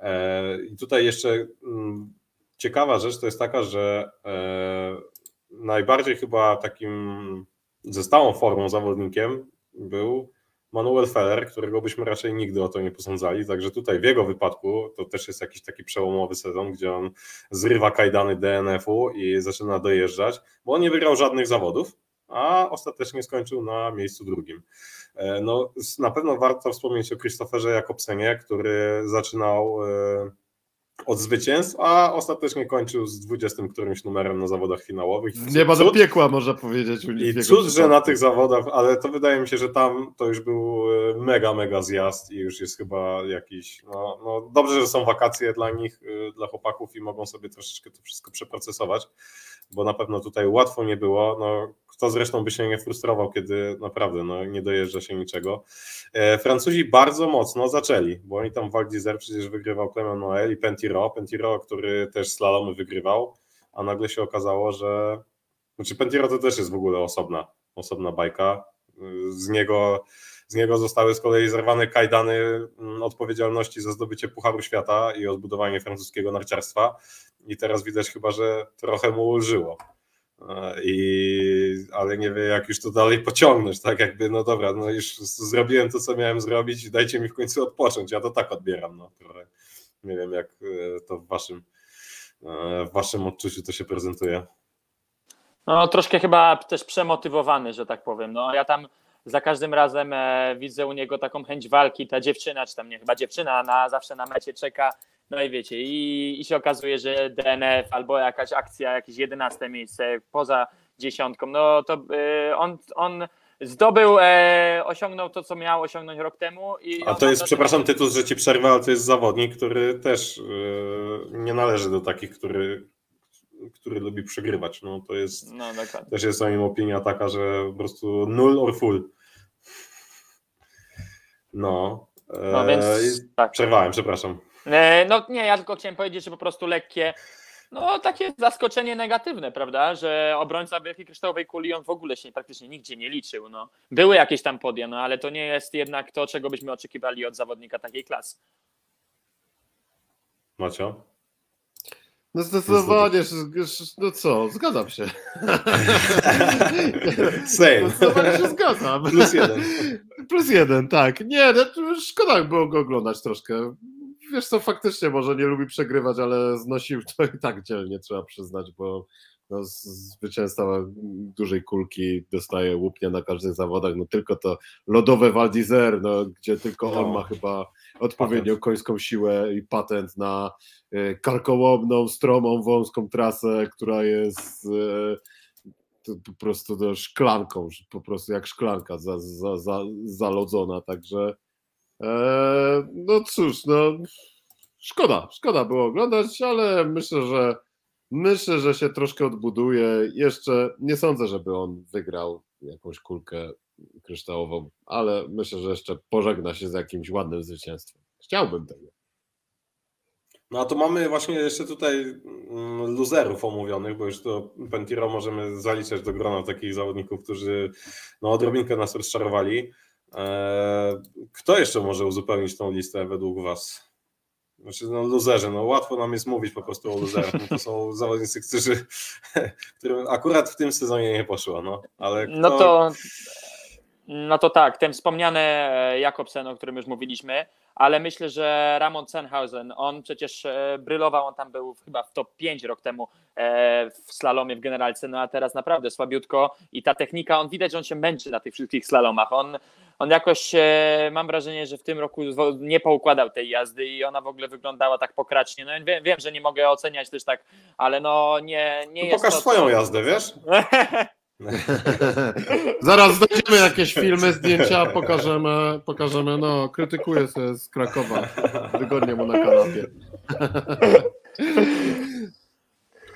E, I tutaj jeszcze mm, ciekawa rzecz to jest taka, że najbardziej chyba takim ze stałą formą zawodnikiem był Manuel Feller, którego byśmy raczej nigdy o to nie posądzali, także tutaj w jego wypadku to też jest jakiś taki przełomowy sezon, gdzie on zrywa kajdany DNF-u i zaczyna dojeżdżać, bo on nie wygrał żadnych zawodów, a ostatecznie skończył na miejscu drugim. E, no, na pewno warto wspomnieć o Christopherze Jakobsenie, który zaczynał e, od zwycięstw, a ostatecznie kończył z 20 którymś numerem na zawodach finałowych. Nie ma do piekła, można powiedzieć. I cud, że na tych zawodach, ale to wydaje mi się, że tam to już był e, mega, mega zjazd i już jest chyba jakiś, no, no dobrze, że są wakacje dla nich, e, dla chłopaków i mogą sobie troszeczkę to wszystko przeprocesować, bo na pewno tutaj łatwo nie było. No, kto zresztą by się nie frustrował, kiedy naprawdę no, nie dojeżdża się niczego. E, Francuzi bardzo mocno zaczęli, bo oni tam w Val d'Isère przecież wygrywał Clement Noël i Pentiro, Pentiro, który też slalomy wygrywał, a nagle się okazało, że znaczy Pentiro to też jest w ogóle osobna, osobna bajka. Z niego, z niego zostały z kolei zerwane kajdany mm, odpowiedzialności za zdobycie Pucharu Świata i odbudowanie francuskiego narciarstwa i teraz widać chyba, że trochę mu ulżyło. I, ale nie wie, jak już to dalej pociągnąć, tak jakby, no dobra, no już zrobiłem to, co miałem zrobić, dajcie mi w końcu odpocząć. Ja to tak odbieram, no trochę. Nie wiem, jak e, to w waszym, e, w waszym odczuciu to się prezentuje. No, troszkę chyba też przemotywowany, że tak powiem. No, ja tam za każdym razem e, widzę u niego taką chęć walki. Ta dziewczyna, czy tam nie, chyba dziewczyna na, zawsze na mecie czeka no i wiecie, i, i się okazuje, że DNF albo jakaś akcja, jakieś jedenaste miejsce poza dziesiątką, no to y, on, on zdobył, e, osiągnął to, co miał osiągnąć rok temu. I A to jest, przepraszam, tytuł, że ci przerwę, ale to jest zawodnik, który też y, nie należy do takich, który, który lubi przegrywać. No to jest, no, też jest o nim opinia taka, że po prostu null or full. No. no więc, e, tak. Przerwałem, przepraszam. E, no nie, ja tylko chciałem powiedzieć, że po prostu lekkie, no takie zaskoczenie negatywne, prawda, że obrońca Wielkiej Kryształowej Kuli on w ogóle się praktycznie nigdzie nie liczył, no. Były jakieś tam podia, no ale to nie jest jednak to, czego byśmy oczekiwali od zawodnika takiej klasy. Macio? No zdecydowanie, no co, zgadzam się. [LAUGHS] Same. Zdecydowanie się zgadzam. Plus jeden. Plus jeden, tak. Nie, no, szkoda było go oglądać troszkę wiesz co, faktycznie może nie lubi przegrywać, ale znosił to i tak dzielnie, trzeba przyznać, bo no, zwycięzca dużej kulki dostaje łupnia na każdych zawodach, no tylko to lodowe Val no, gdzie tylko no. on ma chyba odpowiednią końską siłę i patent na karkołomną, stromą, wąską trasę, która jest e, po prostu do szklanką, po prostu jak szklanka za, za, za, zalodzona, także E, no cóż, no szkoda, szkoda było oglądać, ale myślę, że myślę, że się troszkę odbuduje. Jeszcze nie sądzę, żeby on wygrał jakąś kulkę kryształową, ale myślę, że jeszcze pożegna się z jakimś ładnym zwycięstwem. Chciałbym tego. No a to mamy właśnie jeszcze tutaj mm, luzerów omówionych, bo już to Pentiro możemy zaliczać do grona takich zawodników, którzy no, odrobinkę nas rozczarowali. Eee, Kto jeszcze może uzupełnić tą listę według Was? Znaczy, no luzerzy, no łatwo nam jest mówić po prostu o luzerach, no to są [LAUGHS] zawodnicy, którzy, [LAUGHS] którym akurat w tym sezonie nie poszło, no, ale kto... No to, no to tak, ten wspomniany e, Jakobsen, o którym już mówiliśmy, ale myślę, że Ramon Senhausen, on przecież e, brylował, on tam był chyba w top 5 rok temu e, w slalomie w generalce, no a teraz naprawdę słabiutko i ta technika, on widać, że on się męczy na tych wszystkich slalomach, on, on jakoś, mam wrażenie, że w tym roku nie poukładał tej jazdy i ona w ogóle wyglądała tak pokracznie, no wiem, wiem że nie mogę oceniać też tak, ale no nie, nie no jest Pokaż to, swoją co... jazdę, wiesz? [LAUGHS] [LAUGHS] Zaraz znajdziemy jakieś filmy, zdjęcia, pokażemy, pokażemy, no, krytykuję sobie z Krakowa, wygodnie mu na kanapie. [LAUGHS]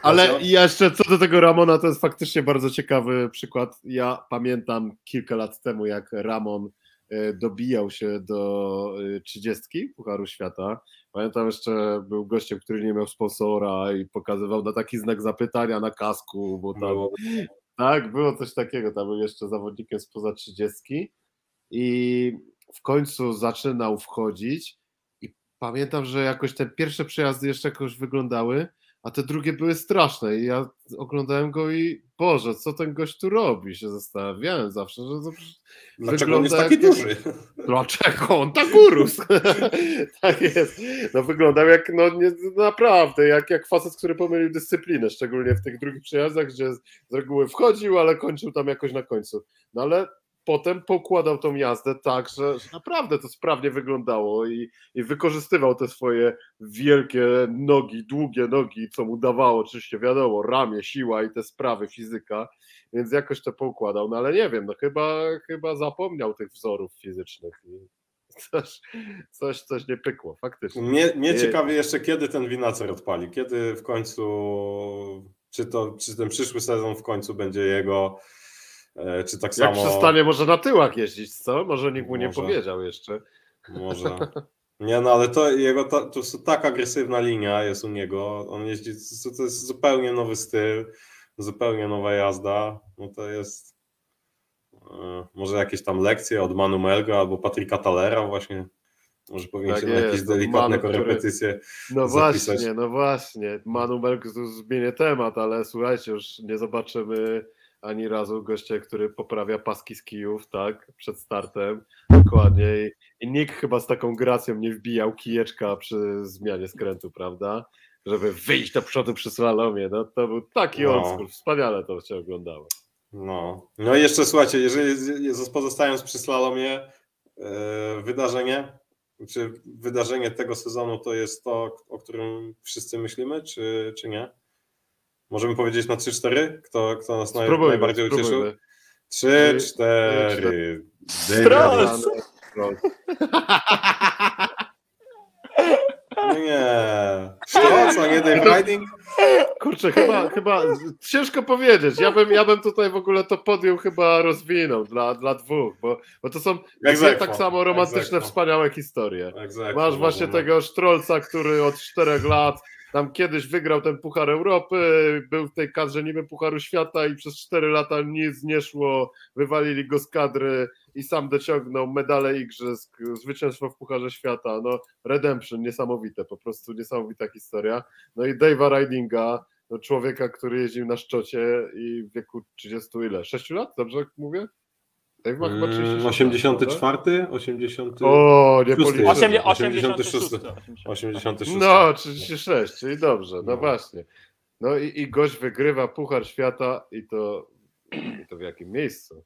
Ale jeszcze co do tego Ramona, to jest faktycznie bardzo ciekawy przykład. Ja pamiętam kilka lat temu, jak Ramon e, dobijał się do e, trzydziestki Pucharu Świata. Pamiętam jeszcze, był gościem, który nie miał sponsora i pokazywał na taki znak zapytania na kasku, bo tam tak, było coś takiego. Tam był jeszcze zawodnikiem spoza trzydziestki i w końcu zaczynał wchodzić i pamiętam, że jakoś te pierwsze przejazdy jeszcze jakoś wyglądały, a te drugie były straszne i ja oglądałem go i Boże, co ten gość tu robi? Się zastanawiałem zawsze, że to Dlaczego on jest taki jak... duży? [LAUGHS] Dlaczego on tak urósł? [LAUGHS] tak jest. No wyglądał jak, no nie, naprawdę, jak, jak facet, który pomylił dyscyplinę, szczególnie w tych drugich przejazdach, gdzie z reguły wchodził, ale kończył tam jakoś na końcu. No ale potem pokładał tą jazdę tak, że, że naprawdę to sprawnie wyglądało i, i, wykorzystywał te swoje wielkie nogi, długie nogi, co mu dawało, oczywiście wiadomo, ramię, siła i te sprawy, fizyka, więc jakoś to poukładał, no ale nie wiem, no chyba, chyba zapomniał tych wzorów fizycznych i coś, coś, coś nie pykło, faktycznie. Mnie, mnie ciekawi jeszcze, kiedy ten winacer odpali, kiedy w końcu, czy, to, czy ten przyszły sezon w końcu będzie jego czy tak Jak samo. przestanie może na tyłach jeździć, co? Może nikt mu nie może. powiedział jeszcze. Może. [LAUGHS] Nie, no ale to jego to, to jest tak agresywna linia jest u niego. On jeździ, to jest zupełnie nowy styl, zupełnie nowa jazda. No to jest e, może jakieś tam lekcje od Manu Melga albo Patryka Talera właśnie. Może powinien tak się jest, na jakieś delikatne Manu, korepetycje który... No zapisać. właśnie, no właśnie. Manu Melg zmienię temat, ale słuchajcie, już nie zobaczymy ani razu goście, który poprawia paski z kijów, tak, przed startem, dokładnie. I, I nikt chyba z taką gracją nie wbijał kijeczka przy zmianie skrętu, prawda? Żeby wyjść do przodu przy slalomie. No to był taki no. old school, wspaniale to się oglądało. No, no i jeszcze słuchajcie, jeżeli pozostając przy slalomie, yy, wydarzenie, czy wydarzenie tego sezonu to jest to, o którym wszyscy myślimy, czy, czy nie? Możemy powiedzieć na 3-4? Kto, kto nas spróbujmy, najbardziej ucieszył? 3, 4. Stroll! No nie. Co nie Dave Riding? Kurczę, chyba, chyba ciężko powiedzieć. Ja bym, ja bym tutaj w ogóle to podium chyba rozwinął dla, dla dwóch, bo, bo to są dwie tak samo romantyczne, wspaniałe historie. Masz właśnie no. tego Sztrolca, który od czterech lat tam kiedyś wygrał ten Puchar Europy, był w tej kadrze niby Pucharu Świata i przez 4 lata nic nie szło, wywalili go z kadry i sam dociągnął medale igrzysk, zwycięstwo w Pucharze Świata, no redemption, niesamowite, po prostu niesamowita historia. No i Dave'a Ridinga, no człowieka, który jeździł na szczocie i w wieku 30 ile? 6 lat, dobrze mówię? Tak chyba 36, 84? 80. O, nie 86. 86. 86. No, 36, czyli dobrze, no, no. właśnie. No i, i gość wygrywa Puchar Świata i to, i to w jakim miejscu?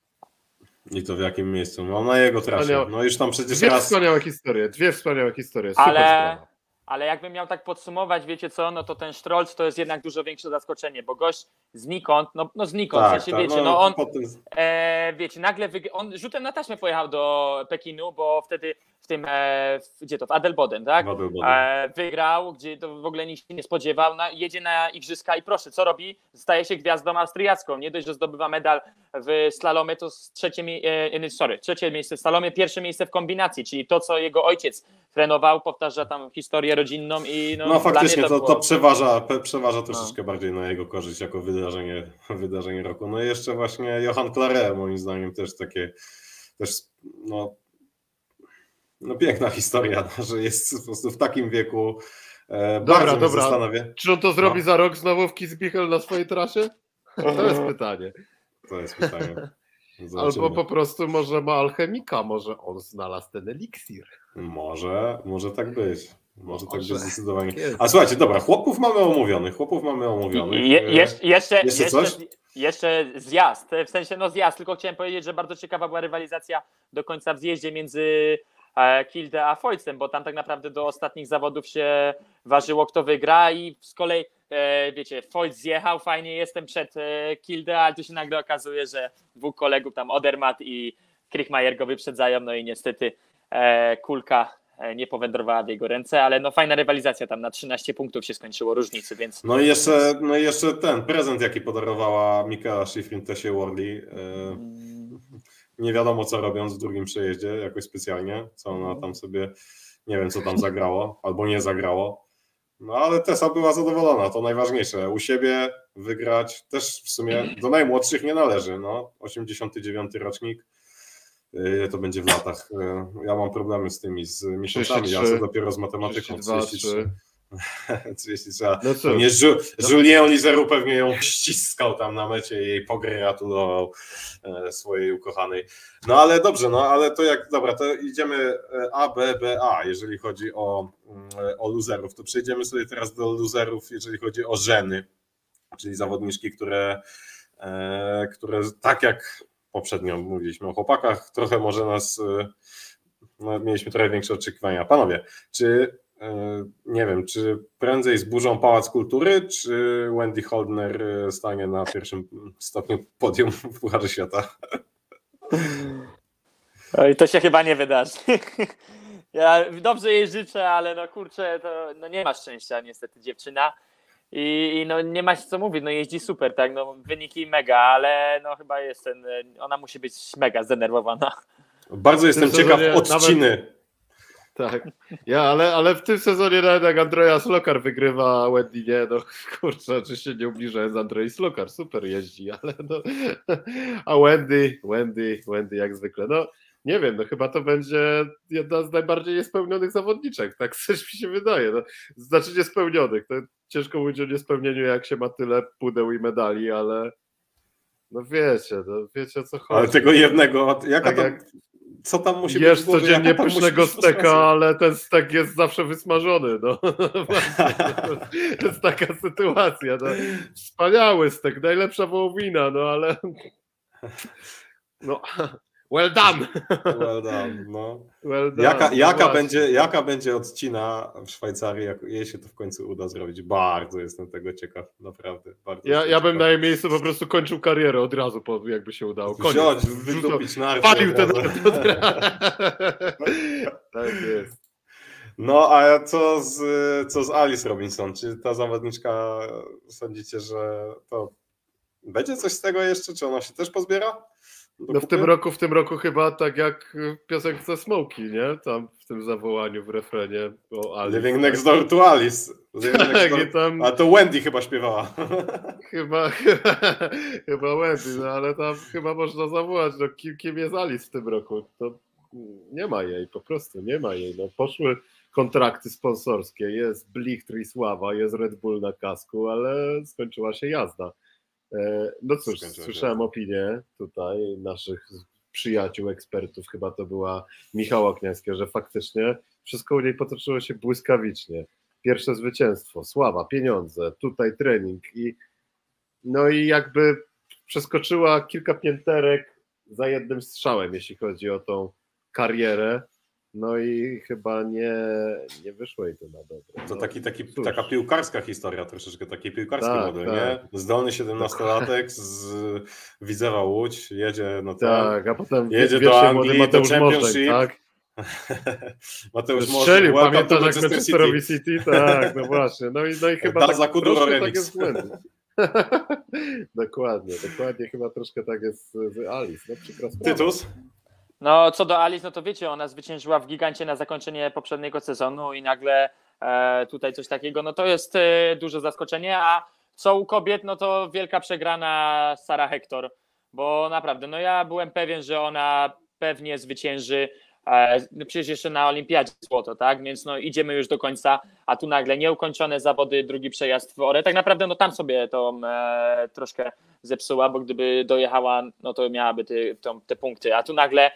I to w jakim miejscu? No na jego trasie. No już tam przecież dwie raz... wspaniałe historie, dwie wspaniałe historie, super Ale... Sprawa. Ale jakbym miał tak podsumować, wiecie co, no to ten Strolc to jest jednak dużo większe zaskoczenie, bo gość znikąd, no, no znikąd, tak, w sensie, tak, wiecie, no, no on, potem... e, wiecie, nagle, wyg- on rzutem na taśmę pojechał do Pekinu, bo wtedy w tym, e, w, gdzie to, w Adelboden, tak? Adelboden. E, wygrał, gdzie to w ogóle nikt się nie spodziewał, na, jedzie na igrzyska i proszę, co robi? Staje się gwiazdą austriacką. Nie dość, że zdobywa medal w slalomie, to trzecie, e, sorry, trzecie miejsce w slalomie, pierwsze miejsce w kombinacji, czyli to, co jego ojciec trenował, powtarza tam historię rodzinną i no, No faktycznie mnie to, było- No. to przeważa, przeważa troszeczkę bardziej na jego korzyść jako wydarzenie, wydarzenie roku. No i jeszcze właśnie Johan Clare moim zdaniem też takie, też no, no piękna historia, no, że jest po prostu w takim wieku. E, Dobra, dobra. zastanawia. Czy on to zrobi No. za rok znowu w Kitzbühel na swojej trasie? To jest [LAUGHS] pytanie. To jest pytanie. [LAUGHS] Albo Zobaczymy. po prostu może ma alchemika, może on znalazł ten eliksir. Może, może tak być. Może tak być zdecydowanie. Jest. A słuchajcie, dobra, chłopów mamy omówionych, chłopów mamy omówionych. Je, E, jeszcze, jeszcze, jeszcze jeszcze, coś? jeszcze zjazd, w sensie no zjazd, tylko chciałem powiedzieć, że bardzo ciekawa była rywalizacja do końca w zjeździe między Kilde a Foycem, bo tam tak naprawdę do ostatnich zawodów się ważyło, kto wygra i z kolei, e, wiecie, Foyt zjechał, fajnie jestem przed e, Kilde, ale tu się nagle okazuje, że dwóch kolegów tam, Odermatt i Krichmajer go wyprzedzają, no i niestety e, kulka e, nie powędrowała w jego ręce, ale no fajna rywalizacja tam na 13 punktów się skończyło różnicy, więc No i jeszcze, no i jeszcze ten prezent, jaki podarowała Mikaela Schifrin Tesie Worley. Nie wiadomo, co robiąc w drugim przejeździe, jakoś specjalnie, co ona tam sobie, nie wiem, co tam zagrało, albo nie zagrało. No ale Tessa była zadowolona, to najważniejsze. U siebie wygrać też w sumie do najmłodszych nie należy. No, 89 rocznik. Ile to będzie w latach? E, Ja mam problemy z tymi, z miesiącami, ja co 33, dopiero z matematyką. 32, 33. [LAUGHS] 33 a No co? nie, Ju, Julien Lizeru pewnie ją ściskał tam na mecie i jej pogratulował e, swojej ukochanej. No ale dobrze, no ale to jak, dobra, to idziemy e, A, B, B, A, jeżeli chodzi o, mm, o luzerów. To przejdziemy sobie teraz do luzerów, jeżeli chodzi o żeny, czyli zawodniczki, które, e, które tak jak poprzednio mówiliśmy o chłopakach, trochę może nas, no, mieliśmy trochę większe oczekiwania. Panowie, czy nie wiem, czy prędzej zburzą Pałac Kultury, czy Wendy Holdner e, stanie na pierwszym stopniu podium w Pucharze Świata? Oj, to się chyba nie wydarzy. [LAUGHS] Ja dobrze jej życzę, ale no kurczę, to no nie ma szczęścia niestety dziewczyna. I, I no nie ma się co mówić, no jeździ super, tak, no wyniki mega, ale no chyba jest ten, ona musi być mega zdenerwowana. Bardzo jestem sezonie ciekaw nawet- odciny. Tak. Ja, ale, ale w tym sezonie nawet jak Andrea Slokar wygrywa, a Wendy nie, no kurczę, oczywiście nie ubliżając Andrei Slokar, super jeździ, ale no, a Wendy, Wendy, Wendy jak zwykle, no nie wiem, no chyba to będzie jedna z najbardziej niespełnionych zawodniczek, tak [LAUGHS] coś mi się wydaje, no, znaczy niespełnionych, to ciężko mówić o niespełnieniu, jak się ma tyle pudeł i medali, ale no wiecie, no wiecie o co chodzi. Ale tego jednego, jaka Tak tam, jak co tam musi Jesz być głowie, codziennie pysznego steka, ale ten stek jest zawsze wysmażony. No. [LAUGHS] To jest taka sytuacja. No. Wspaniały stek, najlepsza wołowina, no ale. No. Well done! Well done, no. Well done. Jaka, no jaka, właśnie. będzie, jaka będzie odcina w Szwajcarii, jak jej się to w końcu uda zrobić? Bardzo jestem tego ciekaw, naprawdę. Bardzo Ja, ja bym na jej miejscu po prostu kończył karierę od razu, po, jakby się udało. Koniec. Wziąć, wydupić narty Palił ten. [LAUGHS] Tak jest. No, a co z, co z Alice Robinson? Czy ta zawodniczka sądzicie, że to będzie coś z tego jeszcze? Czy ona się też pozbiera? Do No w tym roku, w tym roku chyba tak jak w piosence Smoki, nie? Tam w tym zawołaniu w refrenie o Alice. Living next door to Alice. Tak, door... tam A to Wendy chyba śpiewała. [LAUGHS] chyba, [LAUGHS] chyba Wendy, no ale tam chyba można zawołać, no kim, kim jest Alice w tym roku? To nie ma jej, po prostu nie ma jej. No, poszły kontrakty sponsorskie, jest Blichtr i Sława, jest Red Bull na kasku, ale skończyła się jazda. E, No cóż, słyszałem opinię tutaj naszych przyjaciół, ekspertów, chyba to była Michała Kniańskiego, że faktycznie wszystko u niej potoczyło się błyskawicznie. Pierwsze zwycięstwo, sława, pieniądze, tutaj trening i no i jakby przeskoczyła kilka pięterek za jednym strzałem, jeśli chodzi o tą karierę. No i chyba nie, nie wyszło jej to na dobre. To No, taki, taki, cóż. taka piłkarska historia, troszeczkę taki piłkarski Tak, model, tak. nie? Zdolny 17-latek z Widzewa Łódź, jedzie no to Tak, a potem Jedzie do Anglii, do Mateusz Morzeń, Championship. tak? [LAUGHS] Mateusz Strzelił, pamiętasz jak Manchesterowi City? City? Tak, no właśnie. No i, no i chyba tak, troszkę tak jest [LAUGHS] dokładnie, dokładnie chyba troszkę tak jest z Alice. No, Tytus? No co do Alice, no to wiecie, ona zwyciężyła w gigancie na zakończenie poprzedniego sezonu i nagle e, tutaj coś takiego, no to jest e, duże zaskoczenie, a co u kobiet, no to wielka przegrana Sara Hector, bo naprawdę, no ja byłem pewien, że ona pewnie zwycięży E, no przecież jeszcze na olimpiadzie złoto, tak? Więc no idziemy już do końca, a tu nagle nieukończone zawody, drugi przejazd w Ore. Tak naprawdę no tam sobie to e, troszkę zepsuła, bo gdyby dojechała, no to miałaby te, punkty, a tu nagle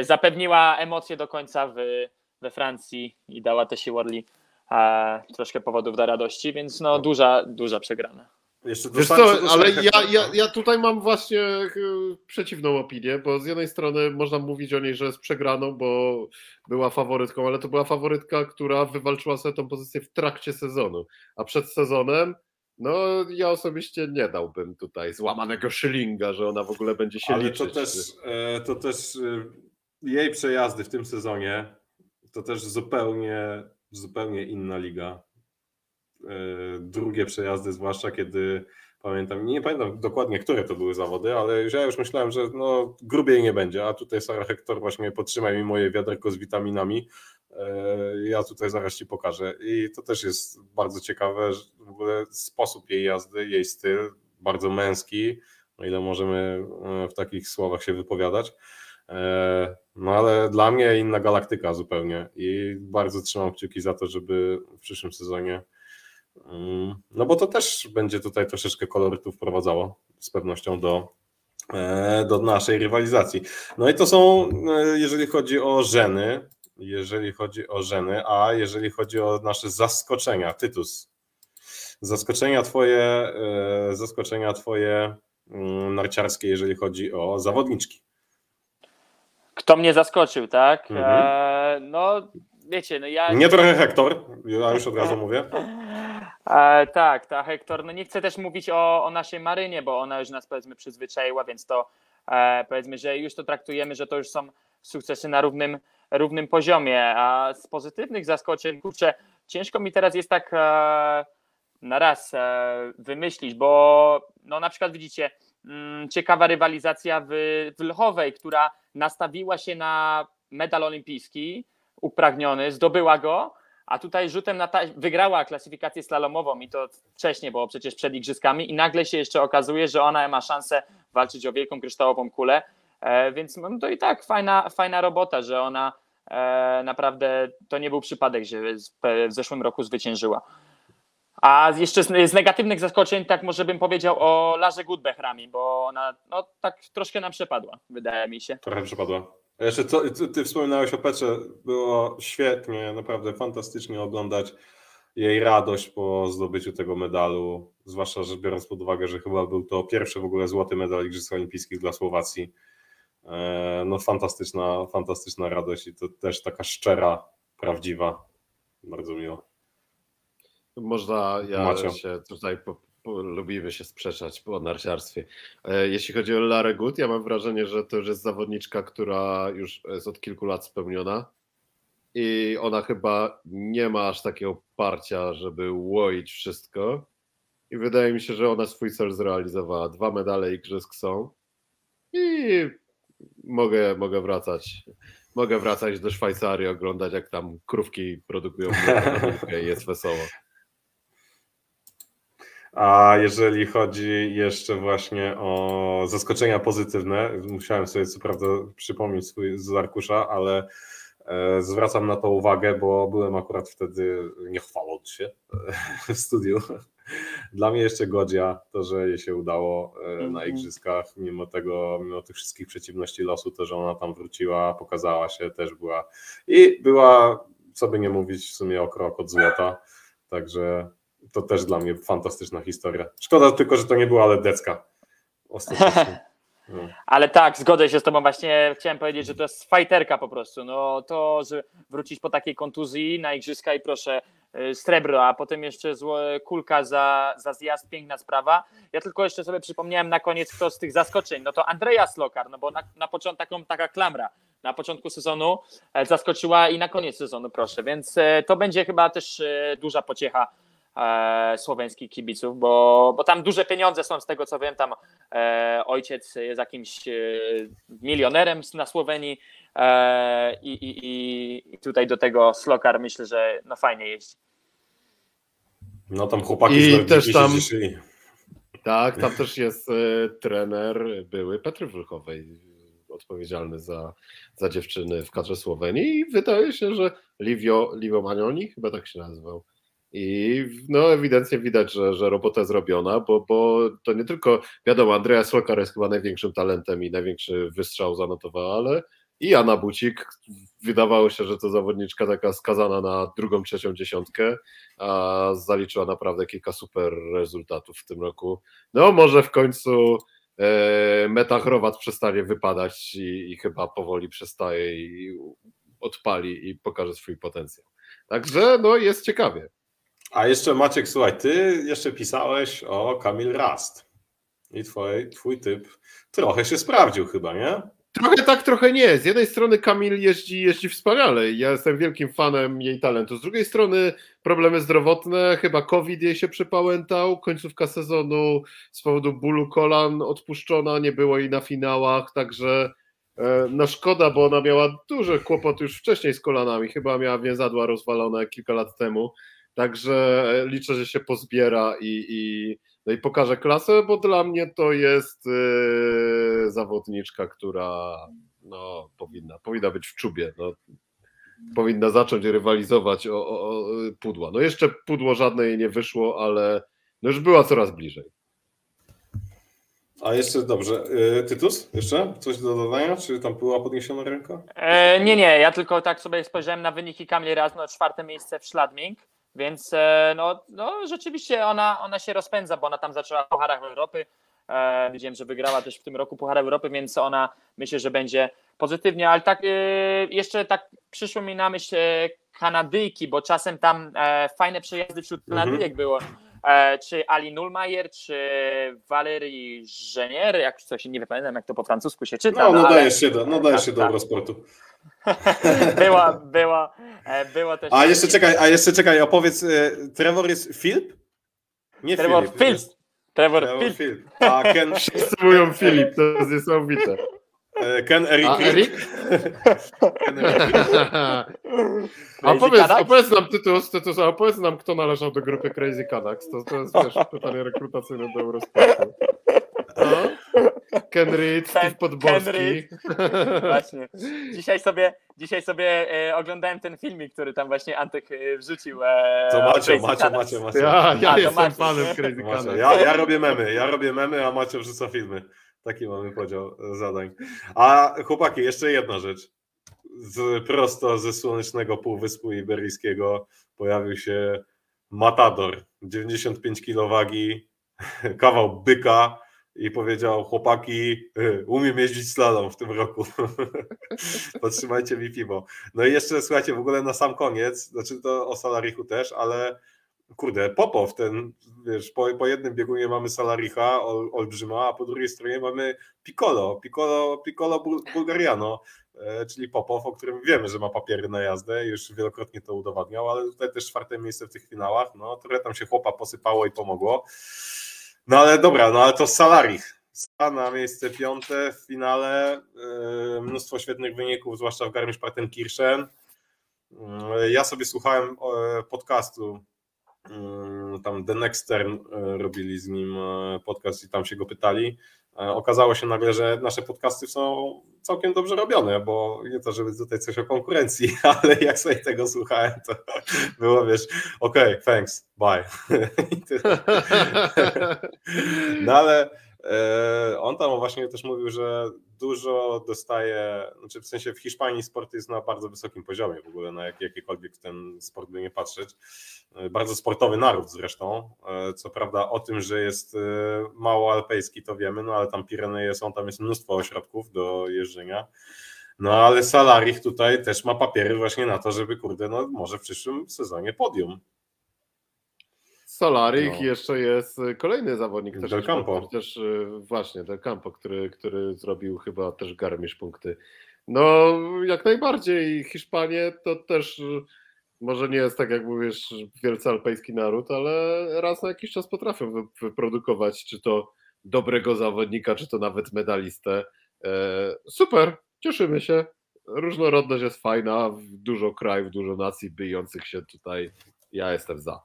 zapewniła emocje do końca w, we Francji i dała te Worli e, troszkę powodów do radości, więc no duża, duża przegrana. Jeszcze Wiesz co, ale ja, ja, ja tutaj mam właśnie e, przeciwną opinię, bo z jednej strony można mówić o niej, że jest przegraną, bo była faworytką, ale to była faworytka, która wywalczyła sobie tą pozycję w trakcie sezonu, a przed sezonem no ja osobiście nie dałbym tutaj złamanego szylinga, że ona w ogóle będzie się ale liczyć. To też, e, to też e, jej przejazdy w tym sezonie to też zupełnie, zupełnie inna liga E, drugie przejazdy, zwłaszcza kiedy pamiętam, nie pamiętam dokładnie, które to były zawody, ale ja już myślałem, że no, grubiej nie będzie, a tutaj Sara Hector właśnie podtrzymaj mi moje wiaderko z witaminami. E, ja tutaj zaraz Ci pokażę. I to też jest bardzo ciekawe, w ogóle sposób jej jazdy, jej styl, bardzo męski, o ile możemy e, w takich słowach się wypowiadać. No ale dla mnie inna galaktyka zupełnie i bardzo trzymam kciuki za to, żeby w przyszłym sezonie Mm, no bo to też będzie tutaj troszeczkę kolorytu wprowadzało z pewnością do, e, do naszej rywalizacji. No i to są, e, jeżeli chodzi o żeny, jeżeli chodzi o żeny, a jeżeli chodzi o nasze zaskoczenia, Tytus, zaskoczenia twoje, e, zaskoczenia twoje mm, narciarskie, jeżeli chodzi o zawodniczki. Kto mnie zaskoczył, tak? Mhm. E, no, wiecie, no ja... Nie trochę Hektor, ja już od razu mówię. E, tak, ta Hektor, no nie chcę też mówić o, o naszej Marynie, bo ona już nas powiedzmy przyzwyczaiła, więc to e, powiedzmy, że już to traktujemy, że to już są sukcesy na równym, równym poziomie, a z pozytywnych zaskoczeń, kurczę, ciężko mi teraz jest tak e, na raz e, wymyślić, bo no na przykład widzicie, ciekawa rywalizacja w, w Lchowej, która nastawiła się na medal olimpijski, upragniony, zdobyła go, a tutaj rzutem na ta... wygrała klasyfikację slalomową i to wcześniej, bo przecież przed igrzyskami i nagle się jeszcze okazuje, że ona ma szansę walczyć o wielką kryształową kulę, e, więc no to i tak fajna, fajna robota, że ona e, naprawdę to nie był przypadek, że w zeszłym roku zwyciężyła. A jeszcze z, z negatywnych zaskoczeń, tak może bym powiedział o Larze Goodbechrami, bo ona no, tak troszkę nam przepadła, wydaje mi się. Trochę przepadła. Jeszcze co, ty wspominałeś o Petrze, było świetnie, naprawdę fantastycznie oglądać jej radość po zdobyciu tego medalu, zwłaszcza, że biorąc pod uwagę, że chyba był to pierwszy w ogóle złoty medal Igrzysk Olimpijskich dla Słowacji. E, no fantastyczna, fantastyczna radość i to też taka szczera, prawdziwa. Bardzo miło. Można, ja Macio. się tutaj lubimy się sprzeczać po narciarstwie. E, jeśli chodzi o Larę Good, ja mam wrażenie, że to już jest zawodniczka, która już jest od kilku lat spełniona i ona chyba nie ma aż takiego parcia, żeby łoić wszystko i wydaje mi się, że ona swój cel zrealizowała. Dwa medale igrzysk są i mogę, mogę wracać mogę wracać do Szwajcarii, oglądać jak tam krówki produkują [LAUGHS] i jest wesoło. A jeżeli chodzi jeszcze właśnie o zaskoczenia pozytywne, musiałem sobie co prawda przypomnieć swój z arkusza, ale e, zwracam na to uwagę, bo byłem akurat wtedy, nie chwaląc się, [LAUGHS] w studiu. Dla mnie jeszcze godzia to, że jej się udało e, na mhm. igrzyskach, mimo tego, mimo tych wszystkich przeciwności losu, to, że ona tam wróciła, pokazała się, też była i była, co by nie mówić, w sumie o krok od złota, także to też dla mnie fantastyczna historia. Szkoda tylko, że to nie była Ledecka ostatecznie. [LAUGHS] Ale tak, zgodzę się z tobą właśnie, chciałem powiedzieć, że to jest fajterka po prostu, no to, wrócić po takiej kontuzji na igrzyska i proszę, y, srebro, a potem jeszcze kulka za, za zjazd, piękna sprawa. Ja tylko jeszcze sobie przypomniałem na koniec, kto z tych zaskoczeń, no to Andrea Slokar, no bo na, na początku taką, taka klamra na początku sezonu e, zaskoczyła i na koniec sezonu, proszę, więc e, to będzie chyba też e, duża pociecha e, słoweńskich kibiców, bo, bo tam duże pieniądze są z tego co wiem, tam e, ojciec jest jakimś e, milionerem na Słowenii i, i, i- tutaj do tego Slokar myślę, że no fajnie jeździ. No tam chłopaki I z też tam- cieszyli. Tak, tam też jest trener były Petry Wlchowej, odpowiedzialny za, za dziewczyny w kadrze Słowenii i wydaje się, że Livio, Livio Manioni chyba tak się nazywał. I no ewidentnie widać, że, że robota zrobiona, bo, bo to nie tylko, wiadomo, Andrea Slokar jest chyba największym talentem i największy wystrzał zanotowała, ale i Anna Bucik, wydawało się, że to zawodniczka taka skazana na drugą, trzecią dziesiątkę, a zaliczyła naprawdę kilka super rezultatów w tym roku. No może w końcu e, Metachrowat przestanie wypadać i, i chyba powoli przestaje i odpali i pokaże swój potencjał. Także no jest ciekawie. A jeszcze Maciek, słuchaj, ty jeszcze pisałeś o Kamil Rast. I twoj, twój typ trochę się sprawdził chyba, nie? Trochę tak, trochę nie. Z jednej strony Kamil jeździ, jeździ wspaniale. Ja jestem wielkim fanem jej talentu. Z drugiej strony problemy zdrowotne, chyba COVID jej się przypałętał. Końcówka sezonu z powodu bólu kolan odpuszczona, nie było jej na finałach, także e, no szkoda, bo ona miała duże kłopoty już wcześniej z kolanami. Chyba miała więzadła rozwalone kilka lat temu. Także liczę, że się pozbiera i, i, no i pokaże klasę, bo dla mnie to jest e, zawodniczka, która no, powinna, powinna być w czubie. No, powinna zacząć rywalizować o, o, o pudła. No jeszcze pudło żadne jej nie wyszło, ale no już była coraz bliżej. A jeszcze dobrze, y, Tytus, jeszcze coś do dodania? Czy tam była podniesiona ręka? E, nie, nie, ja tylko tak sobie spojrzałem na wyniki Kamili Raz, no czwarte miejsce w Szladming, więc e, no, no rzeczywiście ona, ona się rozpędza, bo ona tam zaczęła w Pucharach Europy, e, widziałem, że wygrała też w tym roku Puchar Europy, więc ona myślę, że będzie pozytywnie, ale tak e, jeszcze tak przyszło mi na myśl e, Kanadyjki, bo czasem tam e, fajne przejazdy wśród Mhm. Kanadyjek było, e, czy Ali Nullmayer, czy Valerie Genier, jak coś, nie pamiętam jak to po francusku się czyta, No, no, no ale- dajesz się do, no dajesz Tak, się do tak. Eurosportu. [LAUGHS] była, była, e, było też. A jeszcze czekaj, a jeszcze czekaj, opowiedz, y, Trevor jest Filip? Nie Trevor Filip. Trevor. Filip. A Ken, [LAUGHS] Wszyscy mówią Filip, to jest niesamowite. e, Ken Eric A? Erik? [LAUGHS] Ken Eric? A opowiedz, Canucks? opowiedz nam, Tytus, a opowiedz nam, kto należał do grupy Crazy Canucks. To, to jest wiesz, pytanie rekrutacyjne do Eurosportu. No. Ken Reed, Steve Ken-. Reed. Właśnie. Dzisiaj sobie, dzisiaj sobie e, oglądałem ten filmik, który tam właśnie Antek e, wrzucił. E, To o Macio, Crazy Macio, Canucks. Macio, Macio. Ja, ja A, to jestem Maciej. fanem Crazy Macio. Canucks. Ja, ja robię memy, ja robię memy, a Macio wrzuca filmy. Taki mamy podział e, zadań. A chłopaki, jeszcze jedna rzecz. Z, prosto ze słonecznego półwyspu iberyjskiego pojawił się Matador, 95 kg wagi, [LAUGHS] kawał byka i powiedział chłopaki, y, umiem jeździć slalom w tym roku. [LAUGHS] Podtrzymajcie mi piwo. No i jeszcze słuchajcie, w ogóle na sam koniec, znaczy to o Salarichu też, ale kurde, Popow, ten, wiesz, po, po jednym biegunie mamy Salaricha, ol, olbrzyma, a po drugiej stronie mamy Piccolo, Piccolo, Piccolo Bul- Bulgariano, e, czyli Popow, o którym wiemy, że ma papiery na jazdę, już wielokrotnie to udowadniał, ale tutaj też czwarte miejsce w tych finałach, no trochę tam się chłopa posypało i pomogło. No ale dobra, no ale to Salarich. Na miejsce piąte w finale, e, mnóstwo świetnych wyników, zwłaszcza w Garmisch-Partenkirchen. E, Ja sobie słuchałem e, podcastu Mm, tam The Next e, robili z nim e, podcast i tam się go pytali. E, Okazało się nagle, że nasze podcasty są całkiem dobrze robione, bo nie to, żeby tutaj coś o konkurencji, [LAUGHS] ale jak sobie tego słuchałem, to było wiesz, okej, okay, thanks, bye. [LAUGHS] [LAUGHS] No ale on tam właśnie też mówił, że dużo dostaje, znaczy w sensie w Hiszpanii sport jest na bardzo wysokim poziomie w ogóle, na jak, jakikolwiek ten sport by nie patrzeć. E, Bardzo sportowy naród zresztą. E, Co prawda o tym, że jest e, mało alpejski, to wiemy, no ale tam Pireneje są, tam jest mnóstwo ośrodków do jeżdżenia. No ale Salarich tutaj też ma papiery właśnie na to, żeby kurde, no może w przyszłym sezonie podium Solarik No. jeszcze jest y, kolejny zawodnik też Del Campo. też y, właśnie Del Campo, który, który zrobił chyba też garmisz punkty. No jak najbardziej Hiszpanie to też y, może nie jest tak jak mówisz wielce alpejski naród, ale raz na jakiś czas potrafią wy- wyprodukować czy to dobrego zawodnika, czy to nawet medalistę. E, Super, cieszymy się. Różnorodność jest fajna, dużo krajów, dużo nacji bijących się tutaj. Ja jestem za.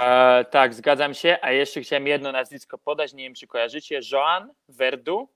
E, tak, zgadzam się. A jeszcze chciałem jedno nazwisko podać. Nie wiem, czy kojarzycie. Joan Verdu.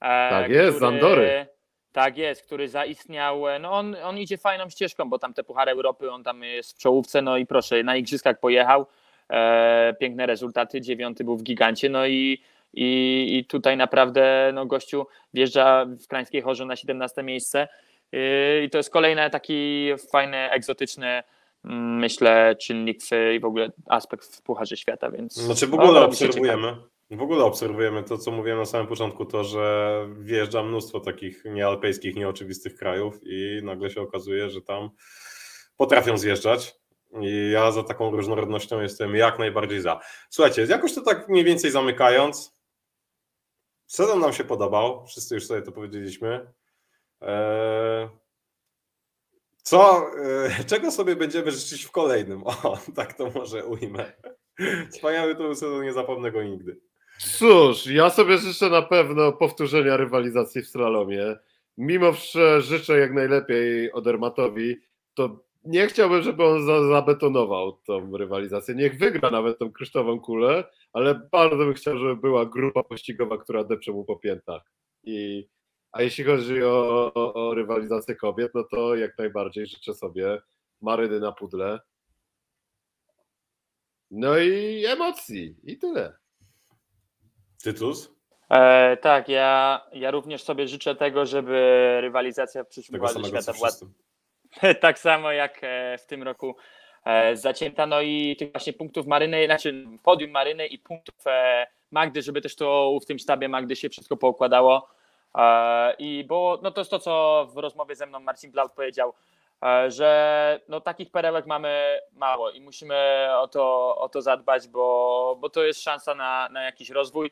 E, Tak jest, z Andory. Tak jest, który zaistniał. e, No on, on idzie fajną ścieżką, bo tam te Puchary Europy, on tam jest w czołówce. No i proszę, na Igrzyskach pojechał. E, piękne rezultaty. Dziewiąty był w gigancie. No i, i, i tutaj naprawdę no, gościu wjeżdża w Krańskiej Chorze na 17 miejsce. Yy, I to jest kolejny taki fajny, egzotyczny, mm, myślę, czynnik w, i w ogóle aspekt w Pucharze Świata, więc... Znaczy w no, ogóle obserwujemy. W ogóle obserwujemy to, co mówiłem na samym początku, to, że wjeżdża mnóstwo takich niealpejskich, nieoczywistych krajów i nagle się okazuje, że tam potrafią zjeżdżać. I ja za taką różnorodnością jestem jak najbardziej za. Słuchajcie, jakoś to tak mniej więcej zamykając, sezon nam się podobał, wszyscy już sobie to powiedzieliśmy. Eee, Co, e, czego sobie będziemy życzyć w kolejnym? O, tak to może ujmę. Wspaniały to sezon, nie zapomnę go nigdy. Cóż, ja sobie życzę na pewno powtórzenia rywalizacji w slalomie. Mimo że życzę jak najlepiej Odermatowi, to nie chciałbym, żeby on za, zabetonował tą rywalizację. Niech wygra nawet tą kryształową kulę, ale bardzo bym chciał, żeby była grupa pościgowa, która depcze mu po piętach. I, a jeśli chodzi o, o, o rywalizację kobiet, no to jak najbardziej życzę sobie Maryny na pudle. No i emocji. I tyle. Tytus? E, tak, ja, ja również sobie życzę tego, żeby rywalizacja w przyszłym co Świata była [LAUGHS] tak samo jak e, w tym roku e, zacięta. No i tych właśnie punktów Maryny, znaczy podium Maryny i punktów e, Magdy, żeby też to w tym sztabie Magdy się wszystko poukładało. E, I bo no to jest to, co w rozmowie ze mną Marcin Blaut powiedział, e, że no takich perełek mamy mało i musimy o to, o to zadbać, bo, bo to jest szansa na, na jakiś rozwój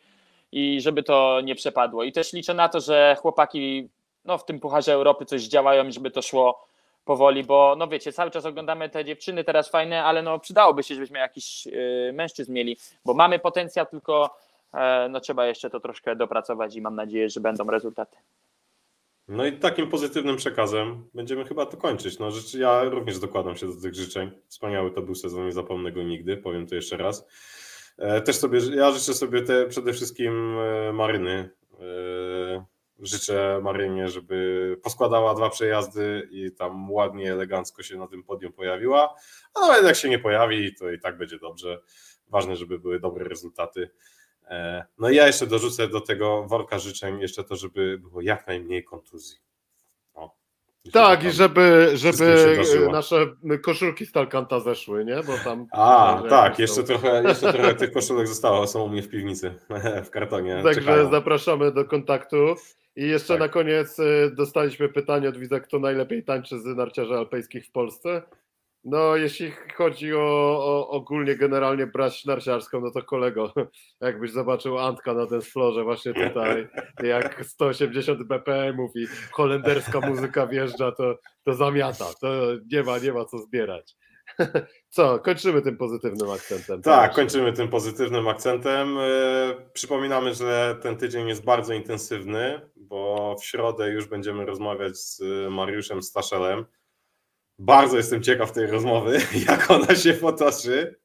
i żeby to nie przepadło. I też liczę na to, że chłopaki no, w tym Pucharze Europy coś działają, żeby to szło powoli, bo no wiecie, cały czas oglądamy te dziewczyny teraz fajne, ale no przydałoby się, żebyśmy jakiś y, mężczyzn mieli, bo mamy potencjał, tylko no trzeba jeszcze to troszkę dopracować i mam nadzieję, że będą rezultaty. No i takim pozytywnym przekazem będziemy chyba to kończyć. No, ja również dokładam się do tych życzeń. Wspaniały to był sezon, nie zapomnę go nigdy, powiem to jeszcze raz. E, Też sobie, ja życzę sobie te, przede wszystkim e, Maryny. E, Życzę Marynie, żeby poskładała dwa przejazdy i tam ładnie, elegancko się na tym podium pojawiła. A nawet jak się nie pojawi, to i tak będzie dobrze. Ważne, żeby były dobre rezultaty. E, No i ja jeszcze dorzucę do tego worka życzeń jeszcze to, żeby było jak najmniej kontuzji. O, Tak, i żeby, żeby nasze koszulki z Talkanta zeszły, nie? Bo tam. A, tak, jeszcze są- trochę, jeszcze trochę tych koszulek zostało, są u mnie w piwnicy, [LAUGHS] w kartonie. Także czekają. zapraszamy do kontaktu. I jeszcze Tak. na koniec y, dostaliśmy pytanie od widza, kto najlepiej tańczy z narciarzy alpejskich w Polsce. No, jeśli chodzi o, o ogólnie, generalnie brać narciarską, no to kolego, [LAUGHS] jakbyś zobaczył Antka na ten florze właśnie tutaj, jak 180 BPM-ów i holenderska muzyka wjeżdża, to, to zamiata, to nie ma, nie ma co zbierać. [LAUGHS] Co, kończymy tym pozytywnym akcentem. Tak, kończymy tym pozytywnym akcentem. E, Przypominamy, że ten tydzień jest bardzo intensywny, bo w środę już będziemy rozmawiać z Mariuszem Staszelem. Bardzo jestem ciekaw tej rozmowy, [LAUGHS] jak ona się potoczy.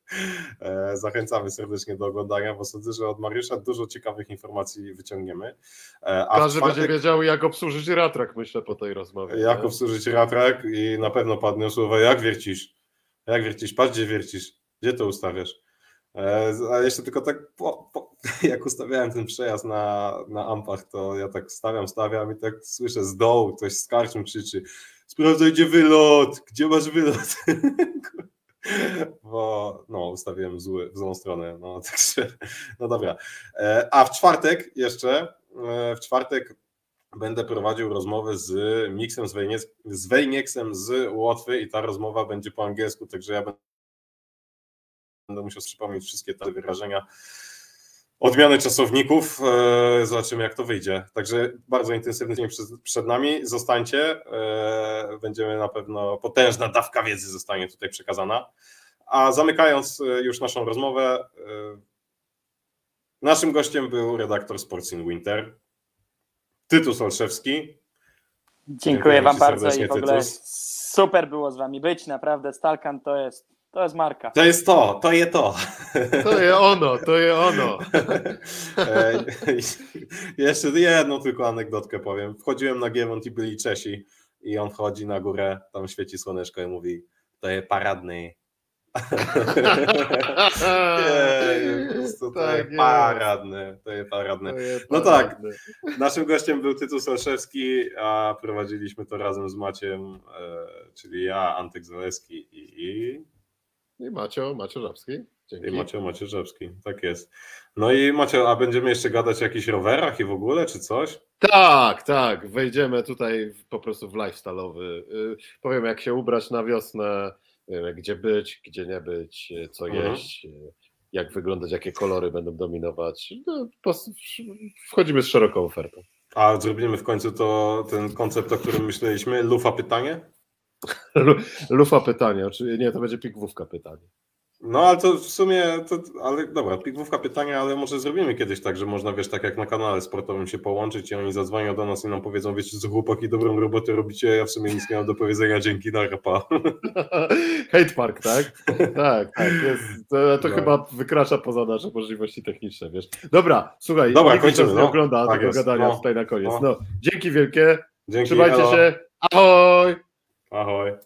E, Zachęcamy serdecznie do oglądania, bo sądzę, że od Mariusza dużo ciekawych informacji wyciągniemy. E, A Każdy będzie wiedział, jak obsłużyć ratrak, myślę, po tej rozmowie. nie? Jak obsłużyć ratrak i na pewno padną słowa, jak wiercisz? Jak wiercisz? Patrz, gdzie wiercisz? Gdzie to ustawiasz? E, A jeszcze tylko tak, po, po, [LAUGHS] jak ustawiałem ten przejazd na, na ampach, to ja tak stawiam, stawiam i tak słyszę z dołu, ktoś z karczą krzyczy sprawdzaj, gdzie wylot, gdzie masz wylot? [LAUGHS] Bo no, ustawiłem zły, w złą stronę, no [LAUGHS] także, no dobra. E, A w czwartek jeszcze, e, w czwartek będę prowadził rozmowę z Miksem z, Wejniec, z Wejnieksem z Łotwy i ta rozmowa będzie po angielsku, także ja będę musiał przypomnieć wszystkie te wyrażenia. Odmiany czasowników, e, zobaczymy jak to wyjdzie. Także bardzo intensywny dzień przed, przed nami. Zostańcie, e, będziemy na pewno, potężna dawka wiedzy zostanie tutaj przekazana. A zamykając e, już naszą rozmowę, naszym gościem był redaktor Sports in Winter, Tytus Olszewski. Dziękuję wam bardzo i w ogóle Tytus. super było z wami być, naprawdę Stalkan to jest, to jest marka. To jest to, to je to. To je ono, to je ono. E, [LAUGHS] Jeszcze jedną tylko anegdotkę powiem. Wchodziłem na Giewont i byli Czesi i on wchodzi na górę, tam świeci słoneczko i mówi to jest paradny. [LAUGHS] Nie, po prostu to Tak jest jest. paradne, to jest paradne. Je No tak. Naszym gościem był Tytus Olszewski, a prowadziliśmy to razem z Maciem, e, czyli ja, Antek Zaleski i, i Macio, Macio Żabski. Dzięki. I Macio Macierzewski, tak jest. No i Macio, a będziemy jeszcze gadać o jakichś rowerach i w ogóle, czy coś? Tak, tak. Wejdziemy tutaj po prostu w lifestyle'owy. Y, Powiem, jak się ubrać na wiosnę, y, gdzie być, gdzie nie być, y, co Mhm. jeść, y, jak wyglądać, jakie kolory będą dominować. No, wchodzimy z szeroką ofertą. A zrobimy w końcu to ten koncept, o którym myśleliśmy, lufa pytanie? Lu- Lufa pytanie, czy nie, to będzie pigwówka pytanie. No ale to w sumie, to, ale dobra, pigwówka pytania, ale może zrobimy kiedyś tak, że można, wiesz, tak jak na kanale sportowym się połączyć i oni zadzwonią do nas i nam powiedzą, wiecie co chłopaki, dobrą robotę robicie, ja w sumie nic nie mam do powiedzenia, dzięki, na rapa. [LAUGHS] Hate Park, tak? tak, tak. Jest, to to No. chyba wykracza poza nasze możliwości techniczne, wiesz. Dobra, słuchaj, Dobra, kończymy, no. ogląda Tak tego jest, gadania no. tutaj na koniec. No. No. dzięki wielkie, Dzięki, trzymajcie elo. się, ahoj! Ahoj.